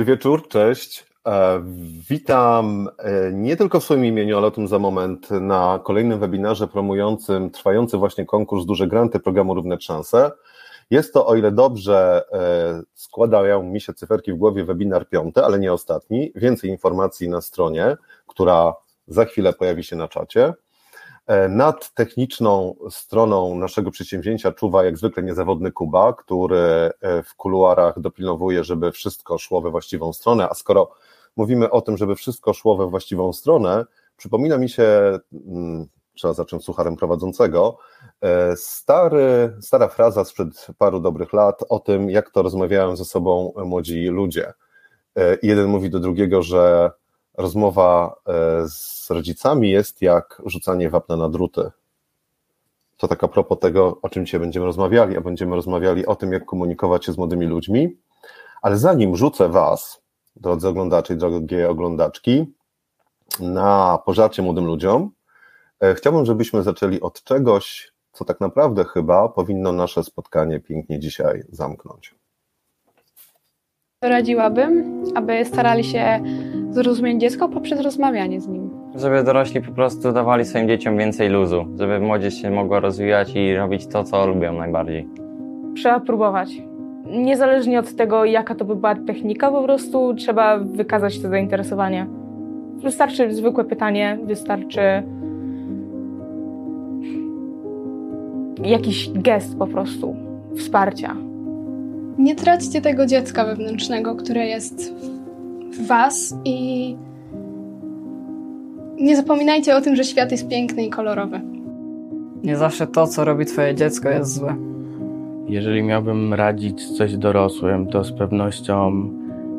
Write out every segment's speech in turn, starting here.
Dobry wieczór, cześć. E, witam e, nie tylko w swoim imieniu, ale o tym za moment na kolejnym webinarze promującym trwający właśnie konkurs Duże Granty programu Równe Szanse. Jest to, o ile dobrze e, składają mi się cyferki w głowie, webinar piąty, ale nie ostatni. Więcej informacji na stronie, która za chwilę pojawi się na czacie. E, nad techniczną stroną naszego przedsięwzięcia czuwa jak zwykle niezawodny Kuba, który e, w kuluarach dopilnowuje, żeby wszystko szło we właściwą stronę, a skoro mówimy o tym, żeby wszystko szło we właściwą stronę, przypomina mi się, mm, trzeba zacząć sucharem prowadzącego, e, stary, stara fraza sprzed paru dobrych lat o tym, jak to rozmawiają ze sobą młodzi ludzie. Jeden mówi do drugiego, że rozmowa e, z rodzicami jest jak rzucanie wapna na druty. To tak a propos tego, o czym dzisiaj będziemy rozmawiali, a będziemy rozmawiali o tym, jak komunikować się z młodymi ludźmi. Ale zanim rzucę Was, drodzy oglądacze i drogie oglądaczki, na pożarcie młodym ludziom, e, chciałbym, żebyśmy zaczęli od czegoś, co tak naprawdę chyba powinno nasze spotkanie pięknie dzisiaj zamknąć. Radziłabym, aby starali się zrozumieć dziecko poprzez rozmawianie z nim. Żeby dorośli po prostu dawali swoim dzieciom więcej luzu, żeby młodzież się mogła rozwijać i robić to, co lubią najbardziej. Trzeba próbować. Niezależnie od tego, jaka to by była technika, po prostu trzeba wykazać to zainteresowanie. Wystarczy zwykłe pytanie, wystarczy jakiś gest po prostu wsparcia. Nie traćcie tego dziecka wewnętrznego, które jest w Was i nie zapominajcie o tym, że świat jest piękny i kolorowy. Nie zawsze to, co robi Twoje dziecko, jest złe. Jeżeli miałbym radzić coś dorosłym, to z pewnością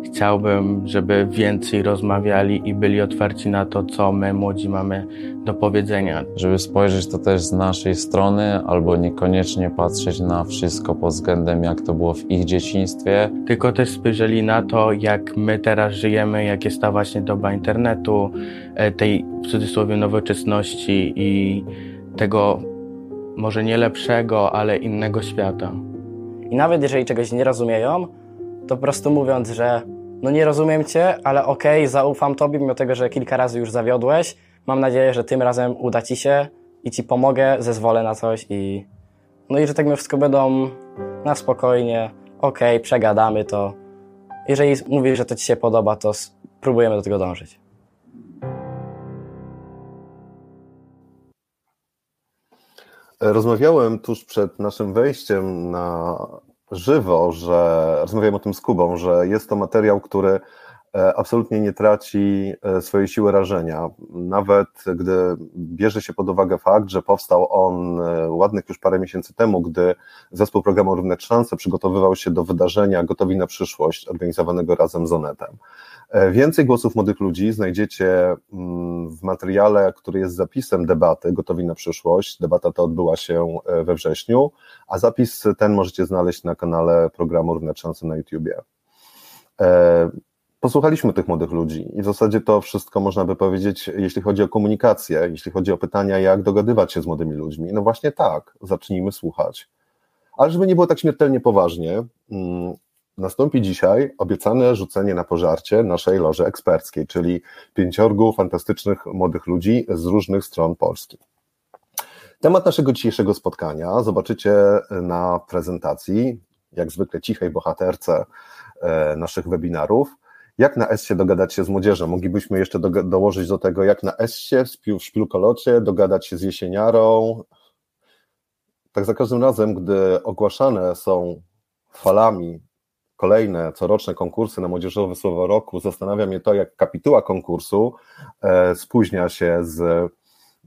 Chciałbym, żeby więcej rozmawiali i byli otwarci na to, co my młodzi mamy do powiedzenia. Żeby spojrzeć to też z naszej strony, albo niekoniecznie patrzeć na wszystko pod względem, jak to było w ich dzieciństwie. Tylko też spojrzeli na to, jak my teraz żyjemy, jak jest ta właśnie doba internetu, e, tej w cudzysłowie nowoczesności i tego może nie lepszego, ale innego świata. I nawet jeżeli czegoś nie rozumieją, to po prostu mówiąc, że no nie rozumiem cię, ale okej, okay, zaufam tobie, mimo tego, że kilka razy już zawiodłeś. Mam nadzieję, że tym razem uda ci się i ci pomogę, zezwolę na coś i no i że tak my wszystko będą na spokojnie, okej, okay, przegadamy to. Jeżeli mówisz, że to ci się podoba, to spróbujemy do tego dążyć. Rozmawiałem tuż przed naszym wejściem na żywo, że rozmawiałem o tym z Kubą, że jest to materiał, który e, absolutnie nie traci e, swojej siły rażenia. Nawet gdy bierze się pod uwagę fakt, że powstał on e, ładnych już parę miesięcy temu, gdy zespół programu Równe Szanse przygotowywał się do wydarzenia Gotowi na przyszłość, organizowanego razem z Onetem. Więcej głosów młodych ludzi znajdziecie mm, w materiale, który jest zapisem debaty Gotowi na przyszłość. Debata ta odbyła się we wrześniu, a zapis ten możecie znaleźć na kanale programu Równe Szanse na YouTubie. E, posłuchaliśmy tych młodych ludzi i w zasadzie to wszystko można by powiedzieć, jeśli chodzi o komunikację, jeśli chodzi o pytania, jak dogadywać się z młodymi ludźmi. No właśnie tak, zacznijmy słuchać. Ale żeby nie było tak śmiertelnie poważnie, mm, nastąpi dzisiaj obiecane rzucenie na pożarcie naszej loży eksperckiej, czyli pięciorgu fantastycznych młodych ludzi z różnych stron Polski. Temat naszego dzisiejszego spotkania zobaczycie na prezentacji, jak zwykle cichej bohaterce e, naszych webinarów. Jak na S dogadać się z młodzieżą? Moglibyśmy jeszcze do, dołożyć do tego, jak na S w szpilkolocie dogadać się z jesieniarą. Tak za każdym razem, gdy ogłaszane są falami kolejne coroczne konkursy na Młodzieżowe Słowo Roku, zastanawia mnie to, jak kapituła konkursu e, spóźnia się z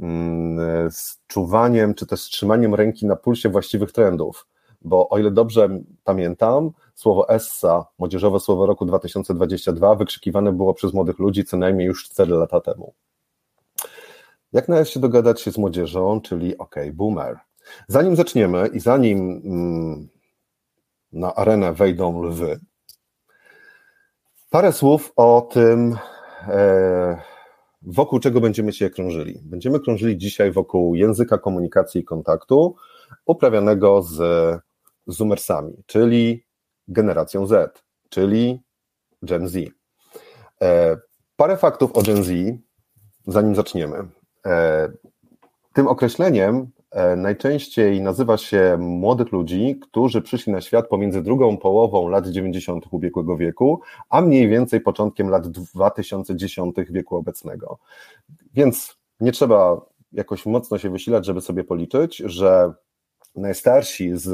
Mm, z czuwaniem czy też trzymaniem ręki na pulsie właściwych trendów. Bo o ile dobrze pamiętam, słowo ESSA, Młodzieżowe Słowo Roku 2022, wykrzykiwane było przez młodych ludzi co najmniej już 4 lata temu. Jak należy się dogadać się z młodzieżą, czyli OK, boomer. Zanim zaczniemy i zanim mm, na arenę wejdą lwy, parę słów o tym, e, wokół czego będziemy się krążyli? Będziemy krążyli dzisiaj wokół języka komunikacji i kontaktu uprawianego z zoomersami, czyli generacją Z, czyli Gen Z. E, parę faktów o Gen Z, zanim zaczniemy. E, tym określeniem najczęściej nazywa się młodych ludzi, którzy przyszli na świat pomiędzy drugą połową lat 90. ubiegłego wieku, a mniej więcej początkiem lat 2010 wieku obecnego. Więc nie trzeba jakoś mocno się wysilać, żeby sobie policzyć, że najstarsi z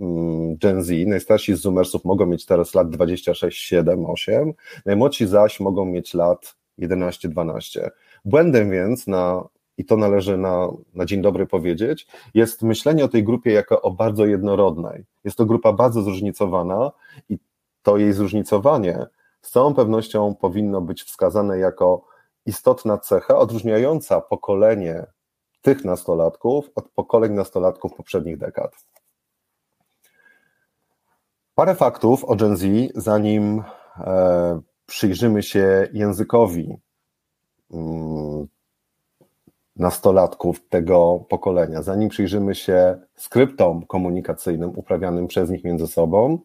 mm, Gen Z, najstarsi z Zoomersów mogą mieć teraz lat 26, 7, 8, najmłodsi zaś mogą mieć lat 11, 12. Błędem więc na i to należy na, na dzień dobry powiedzieć, jest myślenie o tej grupie jako o bardzo jednorodnej. Jest to grupa bardzo zróżnicowana i to jej zróżnicowanie z całą pewnością powinno być wskazane jako istotna cecha odróżniająca pokolenie tych nastolatków od pokoleń nastolatków poprzednich dekad. Parę faktów o Gen Z, zanim e, przyjrzymy się językowi mm, nastolatków tego pokolenia, zanim przyjrzymy się skryptom komunikacyjnym uprawianym przez nich między sobą,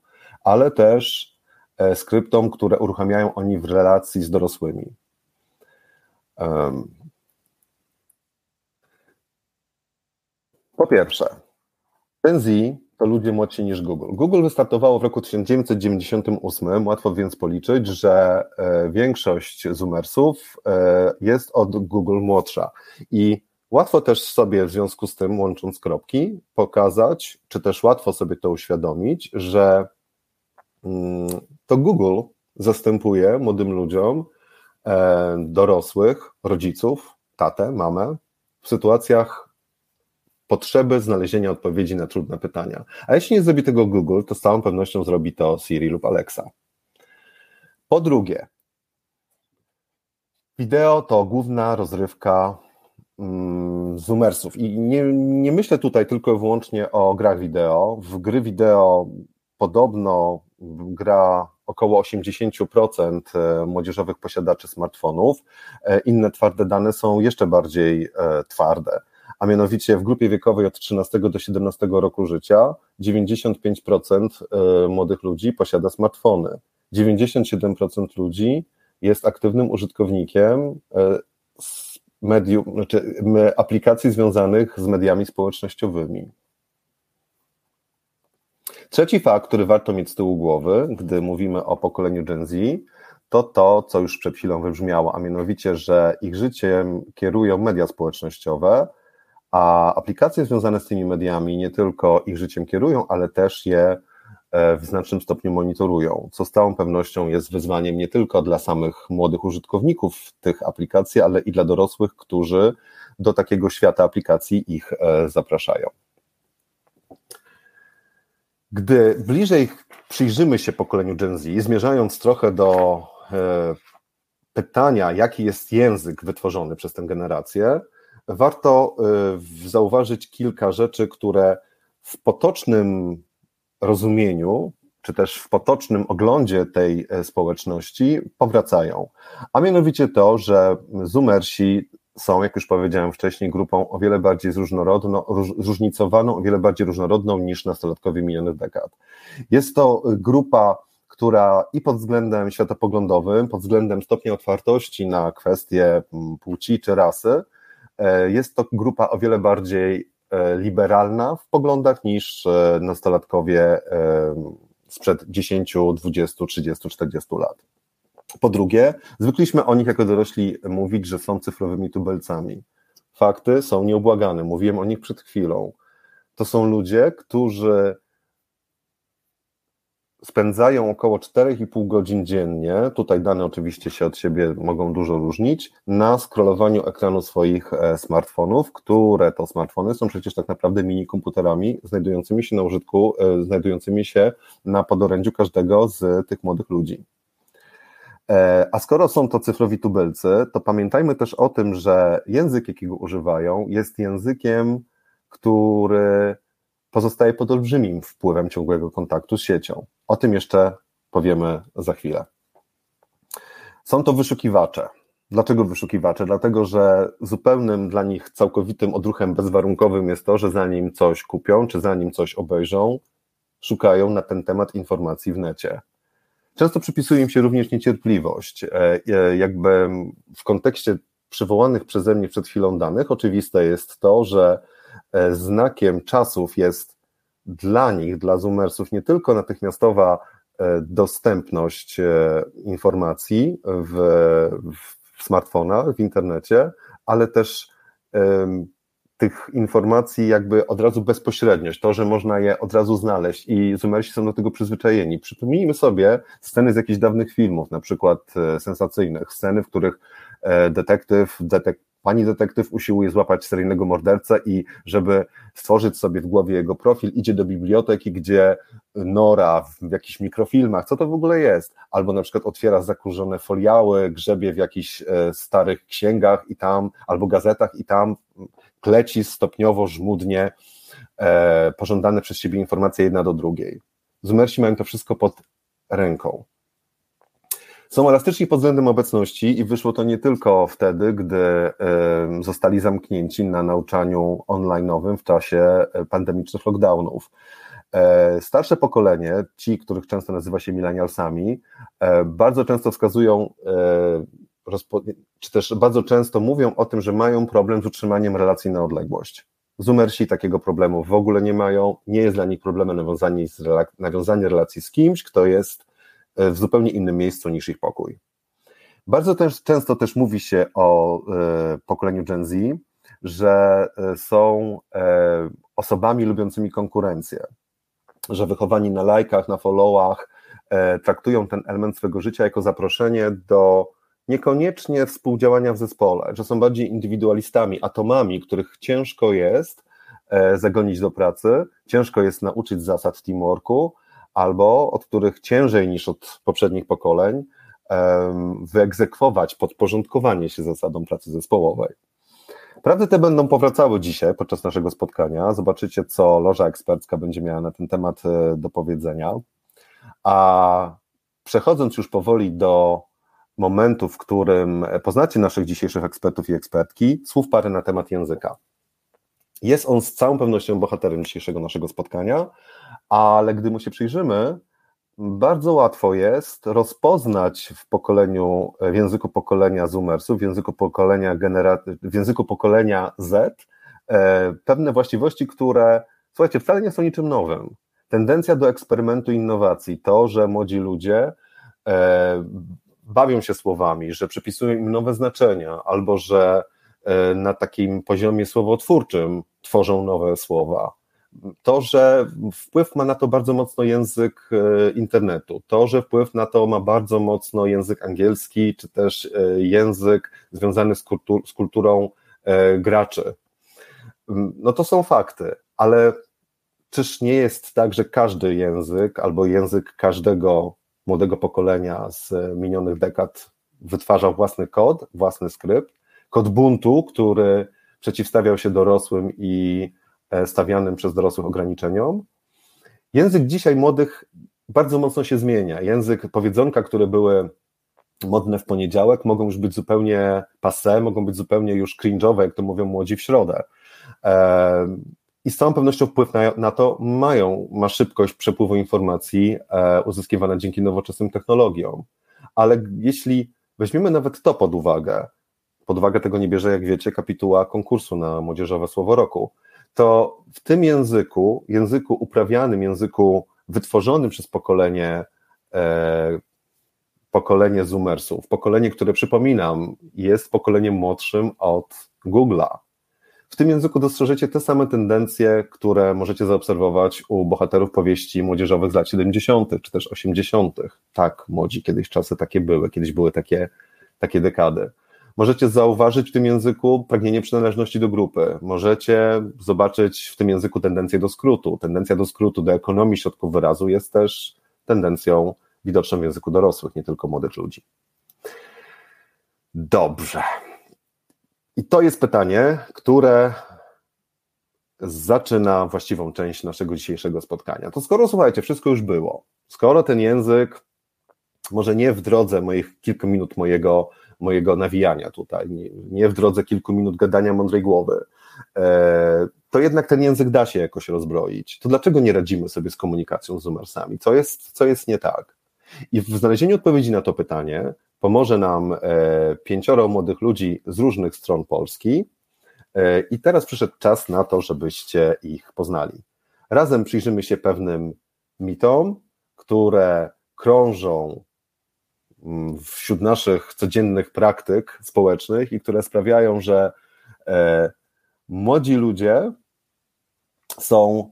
ale też e, skryptom, które uruchamiają oni w relacji z dorosłymi. Po pierwsze, Gen Z to ludzie młodsi niż Google. Google wystartowało w roku 1998, łatwo więc policzyć, że e, większość Zoomersów e, jest od Google młodsza. I łatwo też sobie w związku z tym, łącząc kropki, pokazać, czy też łatwo sobie to uświadomić, że mm, to Google zastępuje młodym ludziom e, dorosłych, rodziców, tatę, mamę w sytuacjach potrzeby znalezienia odpowiedzi na trudne pytania. A jeśli nie zrobi tego Google, to z całą pewnością zrobi to Siri lub Alexa. Po drugie, wideo to główna rozrywka mm, zoomersów. I nie, nie myślę tutaj tylko i wyłącznie o grach wideo. W gry wideo podobno gra około 80% e, młodzieżowych posiadaczy smartfonów. E, inne twarde dane są jeszcze bardziej e, twarde a mianowicie w grupie wiekowej od 13 do 17 roku życia 95% e, młodych ludzi posiada smartfony. 97% ludzi jest aktywnym użytkownikiem e, medium, znaczy aplikacji związanych z mediami społecznościowymi. Trzeci fakt, który warto mieć z tyłu głowy, gdy mówimy o pokoleniu Gen Z, to to, co już przed chwilą wybrzmiało, a mianowicie, że ich życiem kierują media społecznościowe, a aplikacje związane z tymi mediami nie tylko ich życiem kierują, ale też je e, w znacznym stopniu monitorują, co z całą pewnością jest wyzwaniem nie tylko dla samych młodych użytkowników tych aplikacji, ale i dla dorosłych, którzy do takiego świata aplikacji ich e, zapraszają. Gdy bliżej przyjrzymy się pokoleniu Gen Z, zmierzając trochę do e, pytania, jaki jest język wytworzony przez tę generację, warto y, zauważyć kilka rzeczy, które w potocznym rozumieniu, czy też w potocznym oglądzie tej e, społeczności powracają. A mianowicie to, że Zoomersi są, jak już powiedziałem wcześniej, grupą o wiele bardziej zróżnicowaną, o wiele bardziej różnorodną niż nastolatkowie minionych dekad. Jest to grupa, która i pod względem światopoglądowym, pod względem stopnia otwartości na kwestie płci czy rasy, jest to grupa o wiele bardziej e, liberalna w poglądach niż e, nastolatkowie sprzed 10, 20, 30, 40 lat. Po drugie, zwykliśmy o nich jako dorośli mówić, że są cyfrowymi tubelcami. Fakty są nieubłagane, mówiłem o nich przed chwilą. To są ludzie, którzy spędzają około 4,5 godzin dziennie, tutaj dane oczywiście się od siebie mogą dużo różnić, na scrollowaniu ekranu swoich e, smartfonów, które to smartfony? Są przecież tak naprawdę mini komputerami znajdującymi się na użytku, e, znajdującymi się na podorędziu każdego z tych młodych ludzi. E, a skoro są to cyfrowi tubylcy, to pamiętajmy też o tym, że język, jakiego używają, jest językiem, który pozostaje pod olbrzymim wpływem ciągłego kontaktu z siecią. O tym jeszcze powiemy za chwilę. Są to wyszukiwacze. Dlaczego wyszukiwacze? Dlatego, że zupełnym dla nich całkowitym odruchem bezwarunkowym jest to, że zanim coś kupią, czy zanim coś obejrzą, szukają na ten temat informacji w necie. Często przypisuje im się również niecierpliwość. Jakby w kontekście przywołanych przeze mnie przed chwilą danych, oczywiste jest to, że znakiem czasów jest dla nich, dla Zoomersów, nie tylko natychmiastowa dostępność informacji w, w smartfonach, w internecie, ale też tych informacji jakby od razu bezpośredniość, to, że można je od razu znaleźć i Zumersi są do tego przyzwyczajeni. Przypomnijmy sobie sceny z jakichś dawnych filmów, na przykład e, sensacyjnych, sceny, w których e, detektyw, detek pani detektyw usiłuje złapać seryjnego mordercę i żeby stworzyć sobie w głowie jego profil, idzie do biblioteki, gdzie Nora w jakichś mikrofilmach, co to w ogóle jest? Albo na przykład otwiera zakurzone foliały, grzebie w jakichś e, starych księgach i tam, albo gazetach i tam kleci stopniowo, żmudnie e, pożądane przez siebie informacje jedna do drugiej. Zumersi mają to wszystko pod ręką. Są elastyczni pod względem obecności i wyszło to nie tylko wtedy, gdy e, zostali zamknięci na nauczaniu online'owym w czasie e, pandemicznych lockdownów. E, starsze pokolenie, ci, których często nazywa się milenialsami, bardzo często wskazują czy też bardzo często mówią o tym, że mają problem z utrzymaniem relacji na odległość. Zoomersi takiego problemu w ogóle nie mają, nie jest dla nich problemem nawiązanie, nawiązanie relacji z kimś, kto jest e, w zupełnie innym miejscu niż ich pokój. Bardzo też, często też mówi się o e, pokoleniu Gen Z, że e, są e, osobami lubiącymi konkurencję, że wychowani na lajkach, na followach, e, traktują ten element swojego życia jako zaproszenie do niekoniecznie współdziałania w zespole, że są bardziej indywidualistami, atomami, których ciężko jest e, zagonić do pracy, ciężko jest nauczyć zasad teamworku, albo od których ciężej niż od poprzednich pokoleń wyegzekwować podporządkowanie się zasadom pracy zespołowej. Prawdy te będą powracały dzisiaj podczas naszego spotkania. Zobaczycie, co loża ekspercka będzie miała na ten temat e, do powiedzenia. A przechodząc już powoli do momentu, w którym poznacie naszych dzisiejszych ekspertów i ekspertki, słów parę na temat języka. Jest on z całą pewnością bohaterem dzisiejszego naszego spotkania, ale gdy mu się przyjrzymy, bardzo łatwo jest rozpoznać w pokoleniu, w języku pokolenia Zoomersów, w języku pokolenia, genera- w języku pokolenia Z, e, pewne właściwości, które, słuchajcie, wcale nie są niczym nowym. Tendencja do eksperymentu innowacji, to, że młodzi ludzie e, bawią się słowami, że przypisują im nowe znaczenia, albo że e, na takim poziomie słowotwórczym tworzą nowe słowa. To, że wpływ ma na to bardzo mocno język e, internetu, to, że wpływ na to ma bardzo mocno język angielski, czy też e, język związany z, kultur, z kulturą graczy. No to są fakty, ale czyż nie jest tak, że każdy język albo język każdego młodego pokolenia z minionych dekad wytwarzał własny kod, własny skrypt, kod buntu, który przeciwstawiał się dorosłym i e, stawianym przez dorosłych ograniczeniom. Język dzisiaj młodych bardzo mocno się zmienia. Język powiedzonka, które były modne w poniedziałek, mogą już być zupełnie passe, mogą być zupełnie już cringe'owe, jak to mówią młodzi w środę. E, i z całą pewnością wpływ na, na to mają, ma szybkość przepływu informacji e, uzyskiwana dzięki nowoczesnym technologiom. Ale jeśli weźmiemy nawet to pod uwagę, pod uwagę tego nie bierze, jak wiecie, kapituła konkursu na młodzieżowe słowo roku, to w tym języku, języku uprawianym, języku wytworzonym przez pokolenie, e, pokolenie Zoomersów, pokolenie, które przypominam, jest pokoleniem młodszym od Google'a, w tym języku dostrzeżecie te same tendencje, które możecie zaobserwować u bohaterów powieści młodzieżowych z lat 70. czy też 80. Tak, młodzi, kiedyś czasy takie były, kiedyś były takie, takie dekady. Możecie zauważyć w tym języku pragnienie przynależności do grupy. Możecie zobaczyć w tym języku tendencję do skrótu. Tendencja do skrótu, do ekonomii środków wyrazu jest też tendencją widoczną w języku dorosłych, nie tylko młodych ludzi. Dobrze. I to jest pytanie, które zaczyna właściwą część naszego dzisiejszego spotkania. To skoro, słuchajcie, wszystko już było, skoro ten język, może nie w drodze moich kilku minut mojego, mojego nawijania tutaj, nie, w drodze kilku minut gadania mądrej głowy, e, to jednak ten język da się jakoś rozbroić. To dlaczego nie radzimy sobie z komunikacją z Zoomersami? Co jest, co jest nie tak? I w znalezieniu odpowiedzi na to pytanie pomoże nam e, pięcioro młodych ludzi z różnych stron Polski. E, I teraz przyszedł czas na to, żebyście ich poznali. Razem przyjrzymy się pewnym mitom, które krążą wśród naszych codziennych praktyk społecznych i które sprawiają, że e, młodzi ludzie są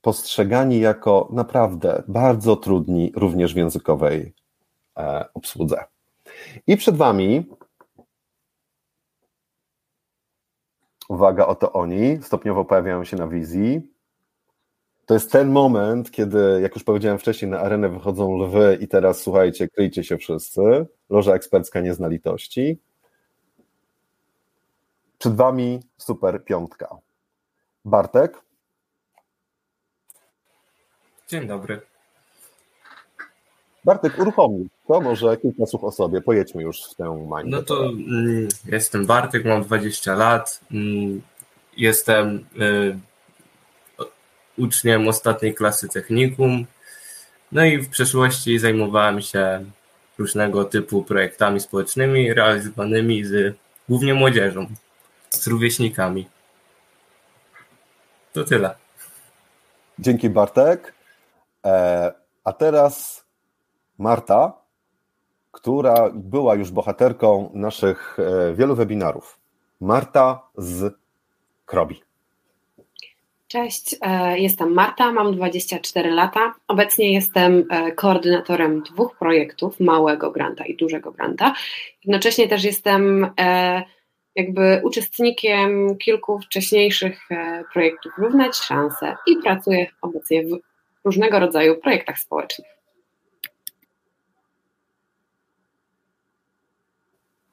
postrzegani jako naprawdę bardzo trudni również w językowej e, obsłudze. I przed Wami, uwaga, oto oni, stopniowo pojawiają się na wizji. To jest ten moment, kiedy, jak już powiedziałem wcześniej, na arenę wychodzą lwy i teraz słuchajcie, kryjcie się wszyscy. Loża ekspercka nie zna litości. Przed Wami super piątka. Bartek. Dzień dobry. Bartek, uruchomił to może kilka słów o sobie. Pojedźmy już w tę manię. No to mm, jestem Bartek, mam 20 lat. Mm, jestem y, uczniem ostatniej klasy technikum. No i w przeszłości zajmowałem się różnego typu projektami społecznymi realizowanymi z głównie młodzieżą, z rówieśnikami. To tyle. Dzięki Bartek. E, a teraz Marta, która była już bohaterką naszych e, wielu webinarów. Marta z Krobi. Cześć, e, jestem Marta, mam 24 lata. Obecnie jestem koordynatorem dwóch projektów, małego granta i dużego granta. Jednocześnie też jestem jakby uczestnikiem kilku wcześniejszych projektów Równać Szanse i pracuję obecnie w różnego rodzaju projektach społecznych.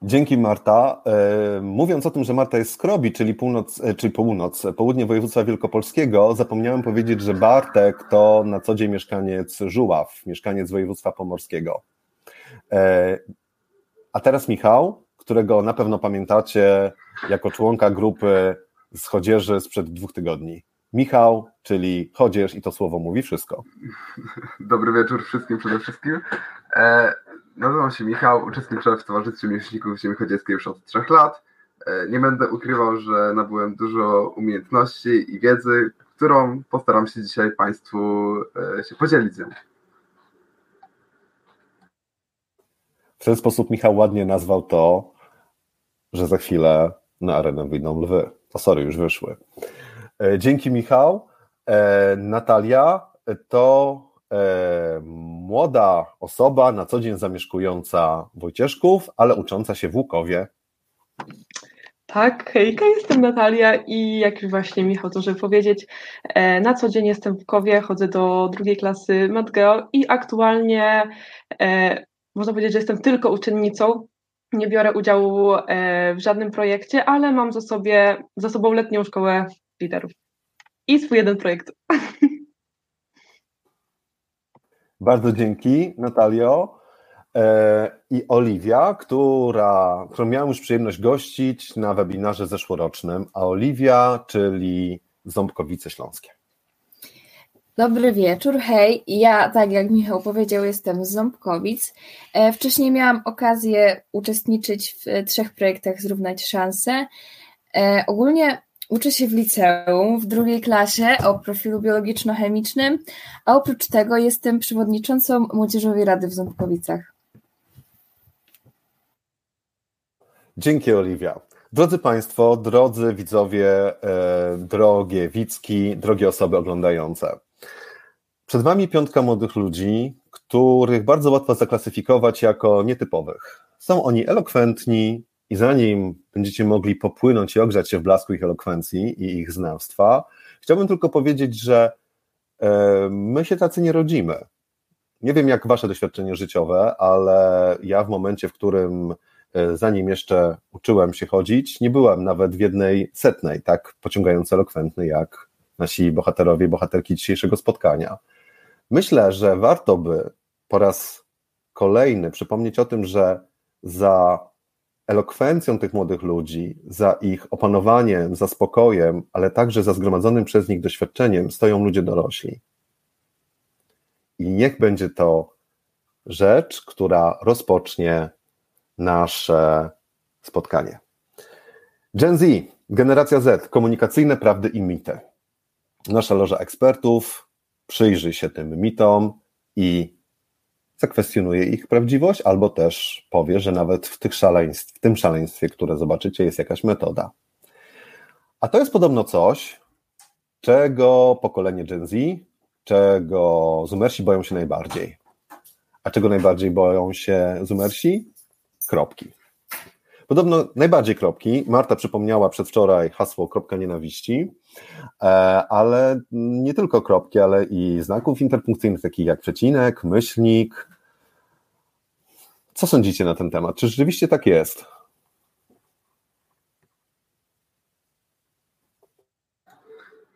Dzięki Marta. E, mówiąc o tym, że Marta jest z Krobi, czyli północ, e, czyli północ, południe województwa wielkopolskiego, zapomniałem powiedzieć, że Bartek to na co dzień mieszkaniec Żuław, mieszkaniec województwa pomorskiego. E, a teraz Michał, którego na pewno pamiętacie jako członka grupy z chodzieży sprzed dwóch tygodni. Michał, czyli chodzież i to słowo mówi wszystko. Dobry wieczór wszystkim przede wszystkim. Nazywam się Michał, uczestniczę w Towarzystwie Miłośników Ziemi Chodzieckiej już od trzech lat. E, nie będę ukrywał, że nabyłem dużo umiejętności i wiedzy, którą postaram się dzisiaj Państwu e, się podzielić z. W ten sposób Michał ładnie nazwał to, że za chwilę na arenę wyjdą lwy. To sorry, już wyszły. E, dzięki Michał. Natalia to młoda osoba na co dzień zamieszkująca Wojcieszków, ale ucząca się w Łukowie. Tak, hejka, jestem Natalia i jak już właśnie Michał zdążył powiedzieć, na co dzień jestem w Łukowie, chodzę do drugiej klasy MedGeo i aktualnie można powiedzieć, że jestem tylko uczennicą, nie biorę udziału w żadnym projekcie, ale mam za, sobie, za sobą letnią szkołę liderów. I swój jeden projekt. Bardzo dzięki, Natalio. E, I Oliwia, która, którą miałem już przyjemność gościć na webinarze zeszłorocznym, a Oliwia, czyli Ząbkowice Śląskie. Dobry wieczór, hej. Ja, tak jak Michał powiedział, jestem z Ząbkowic. E, wcześniej miałam okazję uczestniczyć w trzech projektach Zrównać Szanse. E, ogólnie Uczę się w liceum w drugiej klasie o profilu biologiczno-chemicznym, a oprócz tego jestem przewodniczącą Młodzieżowej Rady w Ząbkowicach. Dzięki, Oliwia. Drodzy Państwo, drodzy widzowie, e, drogie widzki, drogie osoby oglądające. Przed Wami piątka młodych ludzi, których bardzo łatwo zaklasyfikować jako nietypowych. Są oni elokwentni, i zanim będziecie mogli popłynąć i ogrzać się w blasku ich elokwencji i ich znawstwa, chciałbym tylko powiedzieć, że e, my się tacy nie rodzimy. Nie wiem, jak wasze doświadczenie życiowe, ale ja w momencie, w którym e, zanim jeszcze uczyłem się chodzić, nie byłem nawet w jednej setnej tak pociągająco elokwentny jak nasi bohaterowie, bohaterki dzisiejszego spotkania. Myślę, że warto by po raz kolejny przypomnieć o tym, że za elokwencją tych młodych ludzi, za ich opanowaniem, za spokojem, ale także za zgromadzonym przez nich doświadczeniem stoją ludzie dorośli. i niech będzie to rzecz, która rozpocznie nasze spotkanie. Gen Z, generacja Z, komunikacyjne prawdy i mity. Nasza loża ekspertów przyjrzy się tym mitom i zakwestionuje ich prawdziwość, albo też powie, że nawet w, tych szaleństw, w tym szaleństwie, które zobaczycie, jest jakaś metoda. A to jest podobno coś, czego pokolenie Gen Z, czego Zumersi boją się najbardziej. A czego najbardziej boją się Zumersi? Kropki. Podobno najbardziej kropki. Marta przypomniała przedwczoraj hasło kropka nienawiści, e, ale nie tylko kropki, ale i znaków interpunkcyjnych, takich jak przecinek, myślnik. Co sądzicie na ten temat? Czy rzeczywiście tak jest?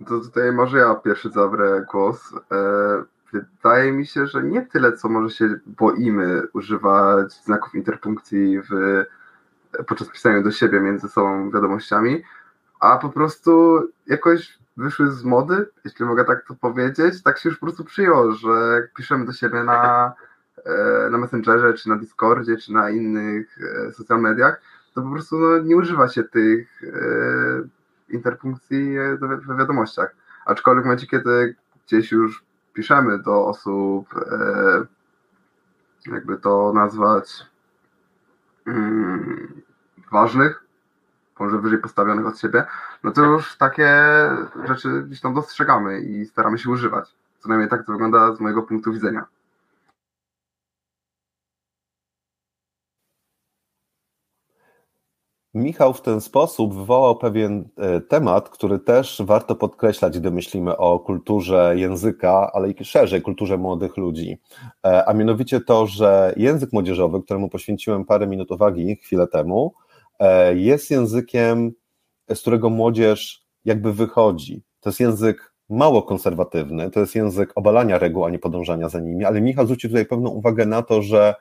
To tutaj może ja pierwszy zabrę głos. E, wydaje mi się, że nie tyle, co może się boimy używać znaków interpunkcji w, podczas pisania do siebie między sobą wiadomościami, a po prostu jakoś wyszły z mody, jeśli mogę tak to powiedzieć. Tak się już po prostu przyjęło, że piszemy do siebie na, na Messengerze, czy na Discordzie, czy na innych e, social mediach, to po prostu no, nie używa się tych interpunkcji w wiadomościach. Aczkolwiek w momencie, kiedy gdzieś już piszemy do osób, e, jakby to nazwać, mm, ważnych, może wyżej postawionych od siebie, no to już takie rzeczy gdzieś tam dostrzegamy i staramy się używać. Co najmniej tak to wygląda z mojego punktu widzenia. Michał w ten sposób wywołał pewien e, temat, który też warto podkreślać, gdy myślimy o kulturze języka, ale i szerzej kulturze młodych ludzi. E, a mianowicie to, że język młodzieżowy, któremu poświęciłem parę minut uwagi chwilę temu, e, jest językiem, z którego młodzież jakby wychodzi. To jest język mało konserwatywny, to jest język obalania reguł, a nie podążania za nimi, ale Michał zwrócił tutaj pewną uwagę na to, że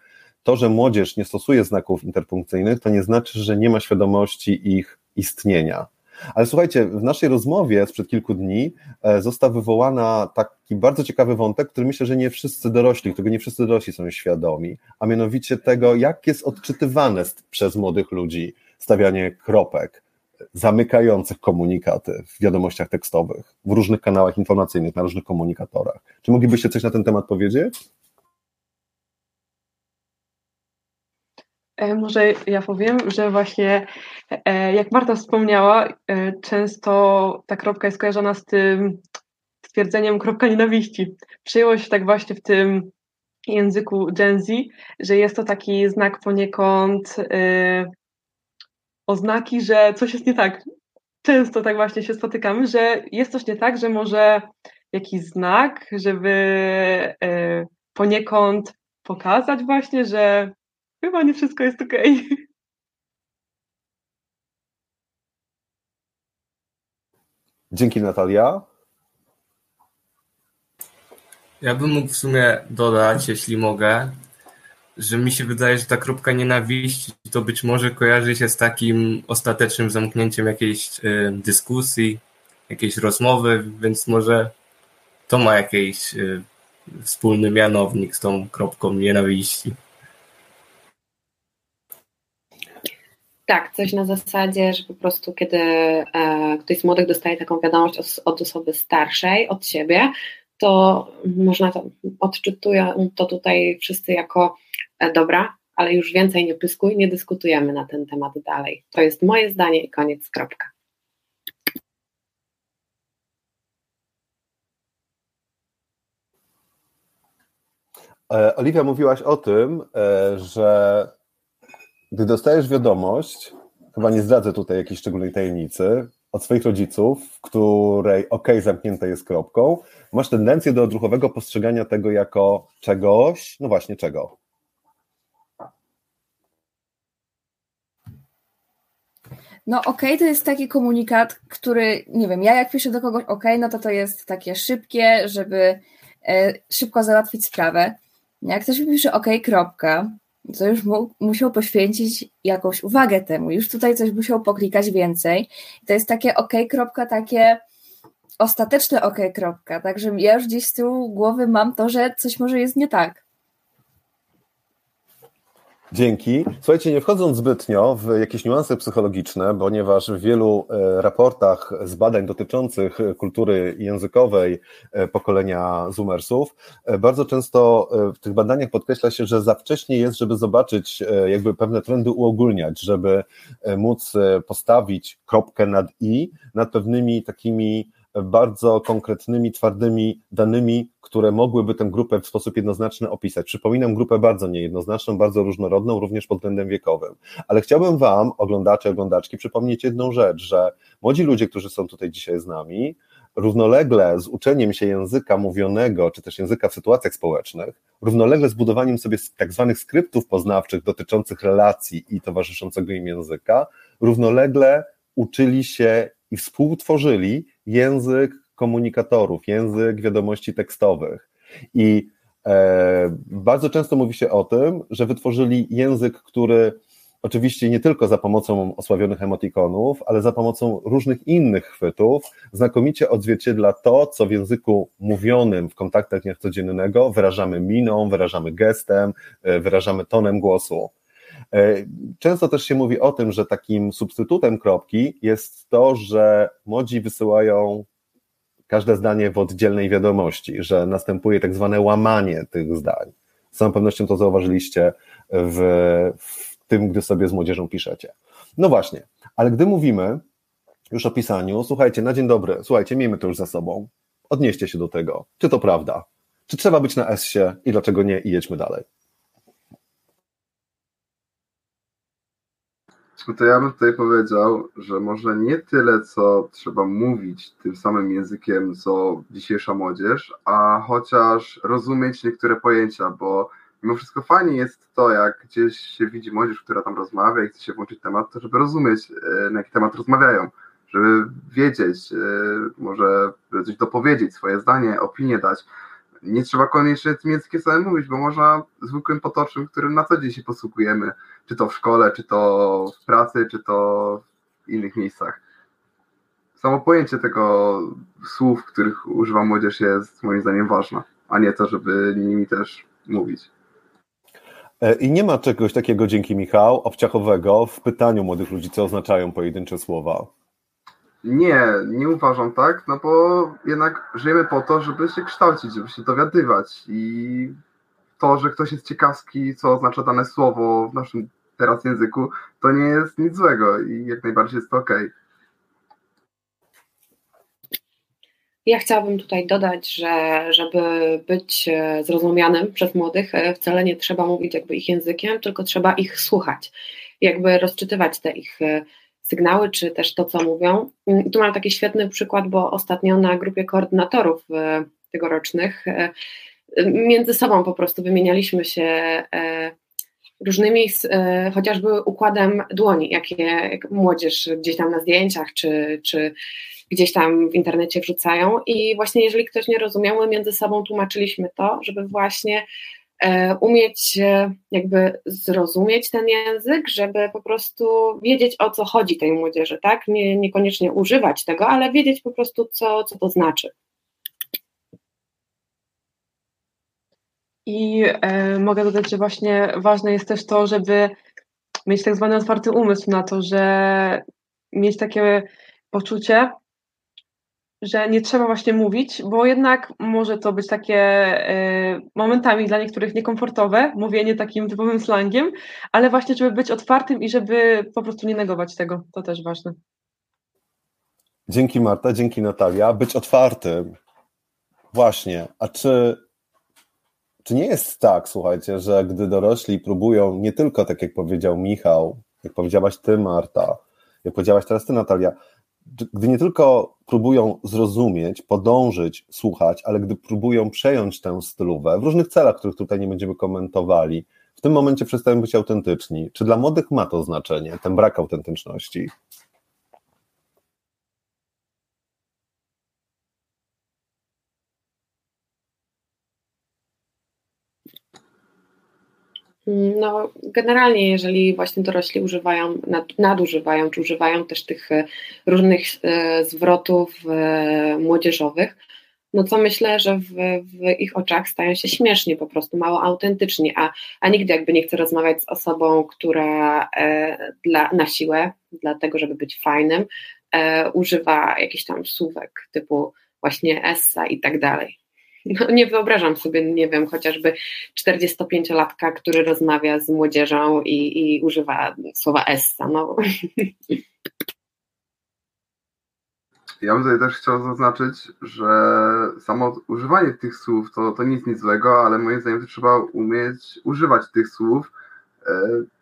to, że młodzież nie stosuje znaków interpunkcyjnych, to nie znaczy, że nie ma świadomości ich istnienia. Ale słuchajcie, w naszej rozmowie sprzed kilku dni e, został wywołana taki bardzo ciekawy wątek, który myślę, że nie wszyscy dorośli, którego nie wszyscy dorośli są świadomi, a mianowicie tego, jak jest odczytywane przez młodych ludzi stawianie kropek zamykających komunikaty w wiadomościach tekstowych, w różnych kanałach informacyjnych, na różnych komunikatorach. Czy moglibyście coś na ten temat powiedzieć? Może ja powiem, że właśnie e, jak Marta wspomniała, e, często ta kropka jest kojarzona z tym stwierdzeniem kropka nienawiści. Przyjęło się tak właśnie w tym języku Gen Z, że jest to taki znak poniekąd oznaki, że coś jest nie tak. Często tak właśnie się spotykamy, że jest coś nie tak, że może jakiś znak, żeby poniekąd pokazać właśnie, że Chyba nie wszystko jest ok. Dzięki Natalia. Ja bym mógł w sumie dodać, jeśli mogę, że mi się wydaje, że ta kropka nienawiści to być może kojarzy się z takim ostatecznym zamknięciem jakiejś y, dyskusji, jakiejś rozmowy, więc może to ma jakiś y, wspólny mianownik z tą kropką nienawiści. Tak, coś na zasadzie, że po prostu kiedy e, ktoś z młodych dostaje taką wiadomość od, od osoby starszej, od siebie, to można to, odczytują to tutaj wszyscy jako e, dobra, ale już więcej nie pyskuj, nie dyskutujemy na ten temat dalej. To jest moje zdanie i koniec, kropka. E, Oliwia, mówiłaś o tym, e, że gdy dostajesz wiadomość, chyba nie zdradzę tutaj jakiejś szczególnej tajemnicy, od swoich rodziców, w której OK zamknięte jest kropką, masz tendencję do odruchowego postrzegania tego jako czegoś, no właśnie czego? No OK to jest taki komunikat, który, nie wiem, ja jak piszę do kogoś OK, no to to jest takie szybkie, żeby e, szybko załatwić sprawę. Jak ktoś mi pisze OK, kropka, to już mu, musiał poświęcić jakąś uwagę temu, już tutaj coś musiał poklikać więcej. To jest takie ok, kropka, takie ostateczne OK, kropka. Także ja już gdzieś z tyłu głowy mam to, że coś może jest nie tak. Dzięki. Słuchajcie, nie wchodząc zbytnio w jakieś niuanse psychologiczne, ponieważ w wielu e, raportach z badań dotyczących kultury językowej e, pokolenia Zoomersów, e, bardzo często w tych badaniach podkreśla się, że za wcześnie jest, żeby zobaczyć jakby pewne trendy uogólniać, żeby móc postawić kropkę nad i nad pewnymi takimi bardzo konkretnymi, twardymi danymi, które mogłyby tę grupę w sposób jednoznaczny opisać. Przypominam grupę bardzo niejednoznaczną, bardzo różnorodną, również pod względem wiekowym. Ale chciałbym Wam, oglądacze, oglądaczki, przypomnieć jedną rzecz, że młodzi ludzie, którzy są tutaj dzisiaj z nami, równolegle z uczeniem się języka mówionego, czy też języka w sytuacjach społecznych, równolegle z budowaniem sobie tak zwanych skryptów poznawczych dotyczących relacji i towarzyszącego im języka, równolegle uczyli się i współtworzyli język komunikatorów, język wiadomości tekstowych. I e, bardzo często mówi się o tym, że wytworzyli język, który oczywiście nie tylko za pomocą osławionych emotikonów, ale za pomocą różnych innych chwytów, znakomicie odzwierciedla to, co w języku mówionym w kontaktach dnia codziennego wyrażamy miną, wyrażamy gestem, e, wyrażamy tonem głosu. E, często też się mówi o tym, że takim substytutem kropki jest to, że młodzi wysyłają każde zdanie w oddzielnej wiadomości, że następuje tak zwane łamanie tych zdań. Z całą pewnością to zauważyliście w, w tym, gdy sobie z młodzieżą piszecie. No właśnie, ale gdy mówimy już o pisaniu, słuchajcie, na dzień dobry, słuchajcie, miejmy to już za sobą. Odnieście się do tego. Czy to prawda? Czy trzeba być na S-sie i dlaczego nie? I jedźmy dalej. To ja bym tutaj powiedział, że może nie tyle, co trzeba mówić tym samym językiem, co dzisiejsza młodzież, a chociaż rozumieć niektóre pojęcia, bo mimo wszystko fajnie jest to, jak gdzieś się widzi młodzież, która tam rozmawia i chce się włączyć temat, to żeby rozumieć, e, na jaki temat rozmawiają, żeby wiedzieć, e, może coś dopowiedzieć, swoje zdanie, opinię dać, nie trzeba koniecznie tym językiem samym mówić, bo można zwykłym potocznym, którym na co dzień się posługujemy, czy to w szkole, czy to w pracy, czy to w innych miejscach. Samo pojęcie tego słów, których używa młodzież jest moim zdaniem ważne, a nie to, żeby nimi też mówić. E, I nie ma czegoś takiego, dzięki Michał, obciachowego w pytaniu młodych ludzi, co oznaczają pojedyncze słowa. Nie, nie uważam tak, no bo jednak żyjemy po to, żeby się kształcić, żeby się dowiadywać i to, że ktoś jest ciekawski, co oznacza dane słowo w naszym teraz języku, to nie jest nic złego i jak najbardziej jest to ok. Ja chciałabym tutaj dodać, że żeby być e, zrozumianym przez młodych, e, wcale nie trzeba mówić jakby ich językiem, tylko trzeba ich słuchać, jakby rozczytywać te ich e, sygnały, czy też to, co mówią. I tu mam taki świetny przykład, bo ostatnio na grupie koordynatorów e, tegorocznych e, między sobą po prostu wymienialiśmy się e, różnymi, chociażby układem dłoni, jakie jak młodzież gdzieś tam na zdjęciach, czy, czy gdzieś tam w internecie wrzucają. I właśnie jeżeli ktoś nie rozumiał, my między sobą tłumaczyliśmy to, żeby właśnie umieć jakby zrozumieć ten język, żeby po prostu wiedzieć o co chodzi tej młodzieży, tak? Nie, niekoniecznie używać tego, ale wiedzieć po prostu co, co to znaczy. I e, mogę dodać, że właśnie ważne jest też to, żeby mieć tak zwany otwarty umysł na to, że mieć takie poczucie, że nie trzeba właśnie mówić, bo jednak może to być takie y, momentami dla niektórych niekomfortowe, mówienie takim typowym slangiem, ale właśnie, żeby być otwartym i żeby po prostu nie negować tego, to też ważne. Dzięki Marta, dzięki Natalia. Być otwartym. Właśnie. A czy, czy nie jest tak, słuchajcie, że gdy dorośli próbują nie tylko tak jak powiedział Michał, jak powiedziałaś ty Marta, jak powiedziałaś teraz ty Natalia, gdy nie tylko próbują zrozumieć, podążyć, słuchać, ale gdy próbują przejąć tę stylówę w różnych celach, których tutaj nie będziemy komentowali, w tym momencie przestają być autentyczni. Czy dla młodych ma to znaczenie, ten brak autentyczności? No, generalnie, jeżeli właśnie dorośli używają, nadużywają, czy używają też tych e, różnych e, zwrotów e, młodzieżowych, no co myślę, że w, w, ich oczach stają się śmiesznie, po prostu mało autentycznie, a, a nigdy jakby nie chce rozmawiać z osobą, która e, dla, na siłę, dlatego żeby być fajnym, e, używa jakichś tam słówek typu właśnie essa i tak dalej. No, nie wyobrażam sobie, nie wiem, chociażby 45-latka, który rozmawia z młodzieżą i, i używa słowa essa. No. Ja bym tutaj też chciał zaznaczyć, że samo używanie tych słów to, to nic nic złego, ale moim zdaniem to trzeba umieć używać tych słów, e,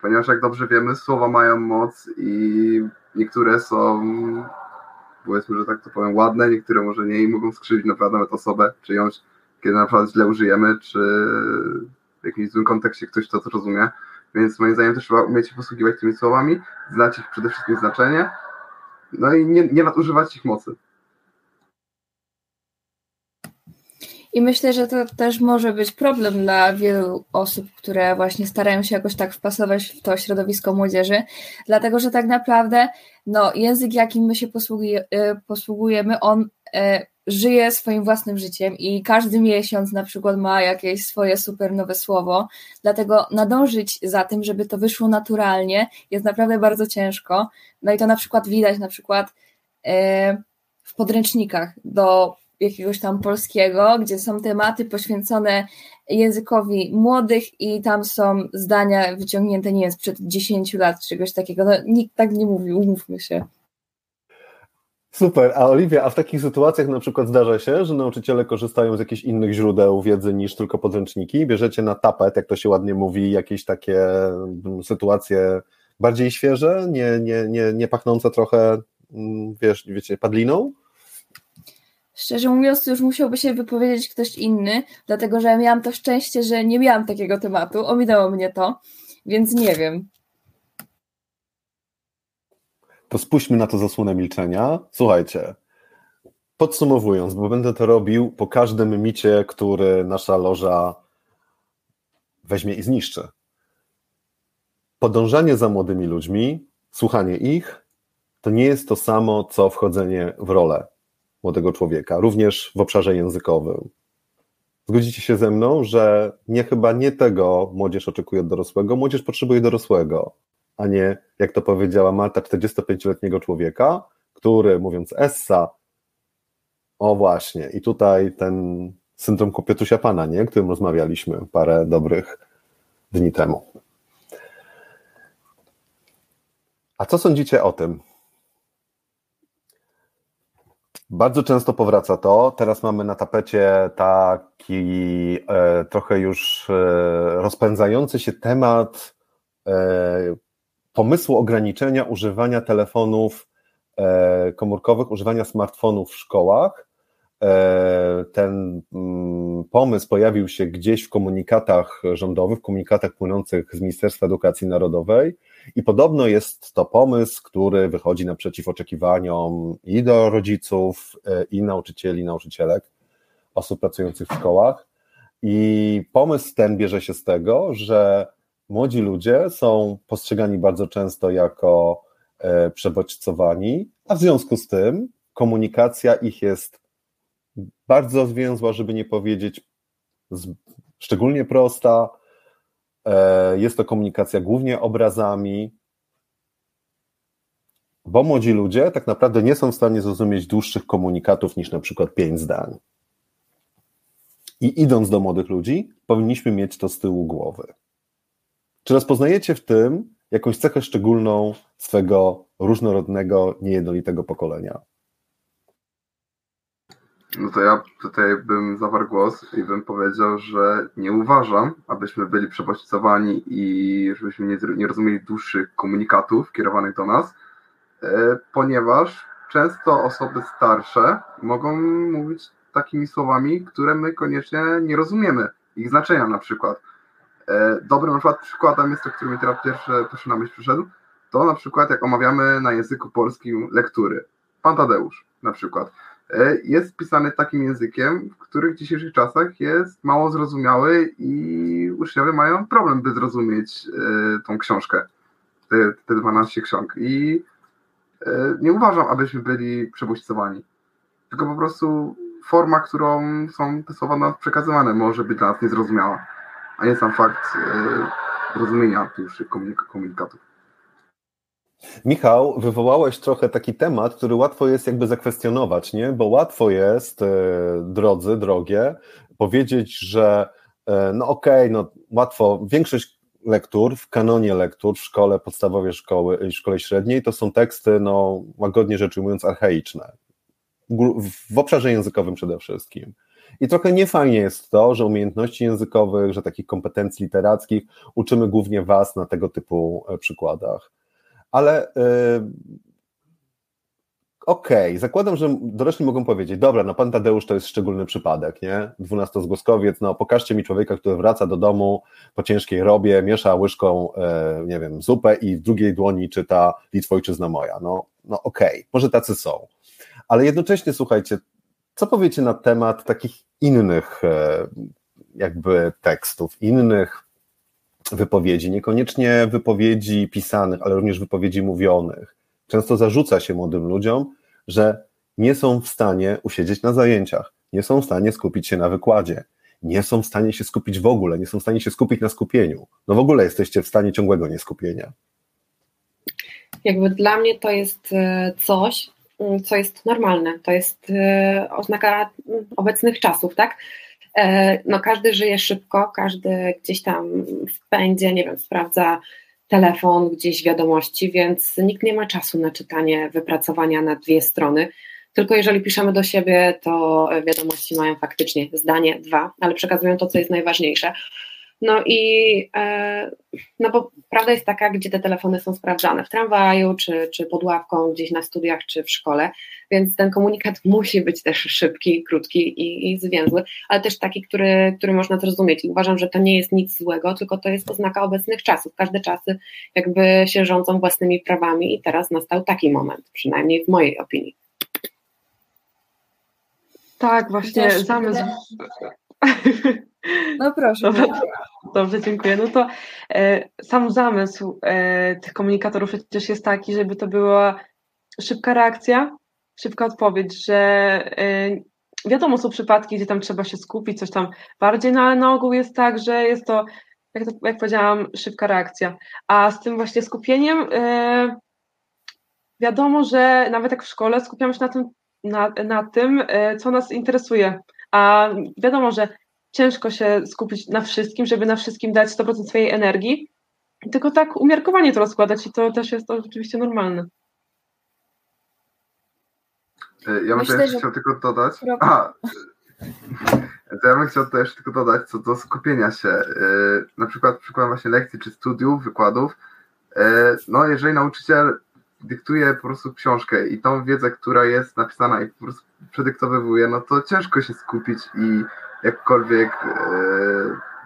ponieważ jak dobrze wiemy, słowa mają moc i niektóre są, powiedzmy, że tak to powiem, ładne, niektóre może nie i mogą skrzywdzić naprawdę nawet osobę, czyjąś kiedy na przykład źle użyjemy, czy w jakimś złym kontekście ktoś to zrozumie. Więc moim zdaniem też trzeba umieć się posługiwać tymi słowami, znać ich przede wszystkim znaczenie, no i nie, nie nadużywać ich mocy. I myślę, że to też może być problem dla wielu osób, które właśnie starają się jakoś tak wpasować w to środowisko młodzieży, dlatego że tak naprawdę no, język, jakim my się posługuje, y, posługujemy, on e, żyje swoim własnym życiem i każdy miesiąc na przykład ma jakieś swoje super nowe słowo, dlatego nadążyć za tym, żeby to wyszło naturalnie jest naprawdę bardzo ciężko. No i to na przykład widać na przykład e, w podręcznikach do jakiegoś tam polskiego, gdzie są tematy poświęcone językowi młodych i tam są zdania wyciągnięte, nie wiem, sprzed 10 lat, czegoś takiego. No, nikt tak nie mówił, umówmy się. Super, a Oliwia, a w takich sytuacjach na przykład zdarza się, że nauczyciele korzystają z jakichś innych źródeł wiedzy niż tylko podręczniki? Bierzecie na tapet, jak to się ładnie mówi, jakieś takie mm, sytuacje bardziej świeże, nie, nie, nie, nie pachnące trochę, mm, wiesz, wiecie, padliną? Szczerze mówiąc, to już musiałby się wypowiedzieć ktoś inny, dlatego że miałam to szczęście, że nie miałam takiego tematu, ominęło mnie to, więc nie wiem to spuśćmy na to zasłonę milczenia. Słuchajcie, podsumowując, bo będę to robił po każdym micie, który nasza loża weźmie i zniszczy. Podążanie za młodymi ludźmi, słuchanie ich, to nie jest to samo, co wchodzenie w rolę młodego człowieka, również w obszarze językowym. Zgodzicie się ze mną, że nie chyba nie tego młodzież oczekuje od dorosłego, młodzież potrzebuje dorosłego a nie, jak to powiedziała Marta, 45-letniego człowieka, który mówiąc essa, o właśnie, i tutaj ten syndrom kopiotusia pana, nie, o którym rozmawialiśmy parę dobrych dni temu. A co sądzicie o tym? Bardzo często powraca to. Teraz mamy na tapecie taki e, trochę już e, rozpędzający się temat e, pomysłu ograniczenia używania telefonów e, komórkowych, używania smartfonów w szkołach. E, ten mm, pomysł pojawił się gdzieś w komunikatach rządowych, w komunikatach płynących z Ministerstwa Edukacji Narodowej i podobno jest to pomysł, który wychodzi naprzeciw oczekiwaniom i do rodziców, e, i nauczycieli, nauczycielek, osób pracujących w szkołach. I pomysł ten bierze się z tego, że młodzi ludzie są postrzegani bardzo często jako e, przebodźcowani, a w związku z tym komunikacja ich jest bardzo zwięzła, żeby nie powiedzieć szczególnie prosta. E, jest to komunikacja głównie obrazami, bo młodzi ludzie tak naprawdę nie są w stanie zrozumieć dłuższych komunikatów niż na przykład pięć zdań. I idąc do młodych ludzi, powinniśmy mieć to z tyłu głowy. Czy rozpoznajecie w tym jakąś cechę szczególną swego różnorodnego, niejednolitego pokolenia? No to ja tutaj bym zawarł głos i bym powiedział, że nie uważam, abyśmy byli przebodźcowani i żebyśmy nie, nie rozumieli dłuższych komunikatów kierowanych do nas, e, ponieważ często osoby starsze mogą mówić takimi słowami, które my koniecznie nie rozumiemy, ich znaczenia na przykład. E, dobrym przykładem jest to, który mi teraz pierwszy, pierwszy na myśl przyszedł, to na przykład jak omawiamy na języku polskim lektury. Pan Tadeusz na przykład. e, jest pisany takim językiem, który w dzisiejszych czasach jest mało zrozumiały i uczniowie mają problem, by zrozumieć e, tą książkę, te, te 12 ksiąg. I nie uważam, abyśmy byli przebodźcowani, tylko po prostu forma, którą są te słowa nam przekazywane, może być dla nas niezrozumiała, a nie sam fakt rozumienia tych komunikatów. Michał, wywołałeś trochę taki temat, który łatwo jest jakby zakwestionować, nie? Bo łatwo jest, e, drodzy, drogie, powiedzieć, że e, no okej, okay, no łatwo, większość lektur w kanonie lektur w szkole podstawowej szkoły i szkole średniej to są teksty, no łagodnie rzecz ujmując, archaiczne. W obszarze językowym przede wszystkim. I trochę niefajnie jest to, że umiejętności językowych, że takich kompetencji literackich uczymy głównie Was na tego typu e, przykładach ale yy, okej, okay. zakładam, że dorośli mogą powiedzieć, dobra, no pan Tadeusz to jest szczególny przypadek, nie? Dwunastozgłoskowiec, no pokażcie mi człowieka, który wraca do domu po ciężkiej robie, miesza łyżką, yy, nie wiem, zupę i w drugiej dłoni czyta Litwo ojczyzna moja. No, no okej, okay. może tacy są. Ale jednocześnie, słuchajcie, co powiecie na temat takich innych yy, jakby tekstów, innych wypowiedzi, niekoniecznie wypowiedzi pisanych, ale również wypowiedzi mówionych. Często zarzuca się młodym ludziom, że nie są w stanie usiedzieć na zajęciach, nie są w stanie skupić się na wykładzie, nie są w stanie się skupić w ogóle, nie są w stanie się skupić na skupieniu. No w ogóle jesteście w stanie ciągłego nieskupienia. Jakby dla mnie to jest e, coś, co jest normalne. To jest e, oznaka mm, obecnych czasów, tak? E, no każdy żyje szybko, każdy gdzieś tam w pędzie, nie wiem, sprawdza telefon, gdzieś wiadomości, więc nikt nie ma czasu na czytanie wypracowania na dwie strony. Tylko jeżeli piszemy do siebie, to wiadomości mają faktycznie zdanie, dwa, ale przekazują to, co jest najważniejsze. No i e, no bo prawda jest taka, gdzie te telefony są sprawdzane, w tramwaju, czy, czy pod ławką, gdzieś na studiach, czy w szkole, więc ten komunikat musi być też szybki, krótki i, i zwięzły, ale też taki, który, który można zrozumieć. I uważam, że to nie jest nic złego, tylko to jest oznaka obecnych czasów. Każde czasy jakby się rządzą własnymi prawami i teraz nastał taki moment, przynajmniej w mojej opinii. Tak, właśnie zamysł. No proszę. Dobrze, dobrze, dziękuję. No to e, sam zamysł e, tych komunikatorów przecież jest taki, żeby to była szybka reakcja, szybka odpowiedź, że e, wiadomo, są przypadki, gdzie tam trzeba się skupić, coś tam bardziej, no ale na ogół jest tak, że jest to, jak, to, jak powiedziałam, szybka reakcja. A z tym właśnie skupieniem e, wiadomo, że nawet jak w szkole skupiamy się na tym, na, na tym, e, co nas interesuje. A wiadomo, że ciężko się skupić na wszystkim, żeby na wszystkim dać 100% swojej energii, tylko tak umiarkowanie to rozkładać i to też jest to oczywiście normalne. E, ja bym Myślę, że... chciał tylko dodać. A, ja bym chciał też tylko dodać co do skupienia się. E, na przykład przykład właśnie lekcji czy studiów, wykładów. E, no, jeżeli nauczyciel dyktuje po prostu książkę i tą wiedzę, która jest napisana i po prostu przedyktowywuje, no to ciężko się skupić i jakkolwiek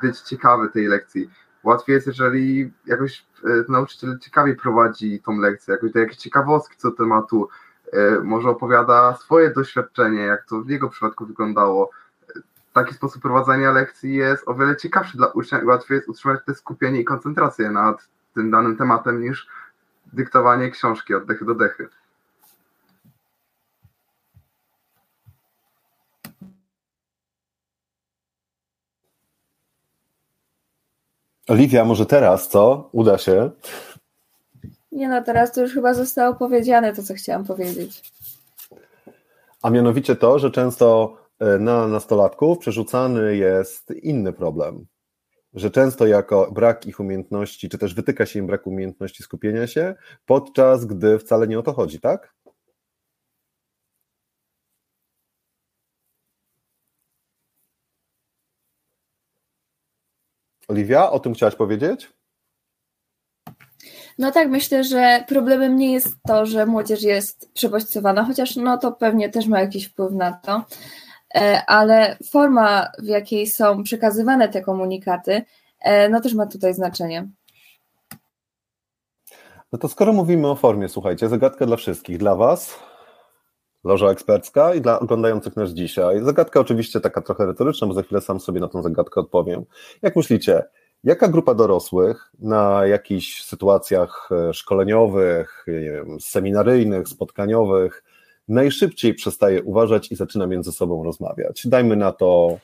być ciekawy tej lekcji. Łatwiej jest, jeżeli jakoś nauczyciel ciekawie prowadzi tą lekcję, jakoś te jakieś ciekawostki co tematu, E, może opowiada swoje doświadczenie, jak to w jego przypadku wyglądało. Taki sposób prowadzenia lekcji jest o wiele ciekawszy dla ucznia i łatwiej jest utrzymać te skupienie i koncentrację nad tym danym tematem niż dyktowanie książki od dechy do dechy. Oliwia, może teraz, co? Uda się. Nie no, teraz to już chyba zostało powiedziane to, co chciałam powiedzieć. A mianowicie to, że często e, na nastolatków przerzucany jest inny problem. Że często jako brak ich umiejętności, czy też wytyka się im brak umiejętności skupienia się, podczas gdy wcale nie o to chodzi, tak? Oliwia, o tym chciałaś powiedzieć? No tak, myślę, że problemem nie jest to, że młodzież jest przebodźcowana, chociaż no to pewnie też ma jakiś wpływ na to, ale forma, w jakiej są przekazywane te komunikaty, e, no też ma tutaj znaczenie. No to skoro mówimy o formie, słuchajcie, zagadka dla wszystkich, dla Was, Loża ekspercka i dla oglądających nas dzisiaj. Zagadka oczywiście taka trochę retoryczna, bo za chwilę sam sobie na tą zagadkę odpowiem. Jak myślicie, jaka grupa dorosłych na jakichś sytuacjach e, szkoleniowych, wiem, seminaryjnych, spotkaniowych najszybciej przestaje uważać i zaczyna między sobą rozmawiać? Dajmy na to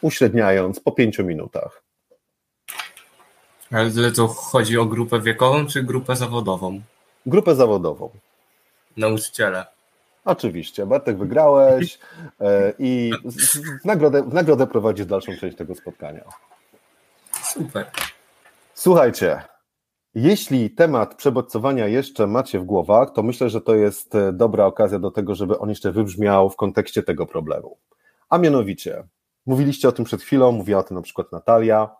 uśredniając po pięciu minutach. Ale to chodzi o grupę wiekową czy grupę zawodową? Grupę zawodową. Nauczyciele. Oczywiście, Bartek wygrałeś e, i w nagrodę, w nagrodę prowadzisz dalszą część tego spotkania. Super. Słuchajcie, jeśli temat przebodźcowania jeszcze macie w głowach, to myślę, że to jest e, dobra okazja do tego, żeby on jeszcze wybrzmiał w kontekście tego problemu. A mianowicie, mówiliście o tym przed chwilą, mówiła o tym na przykład Natalia,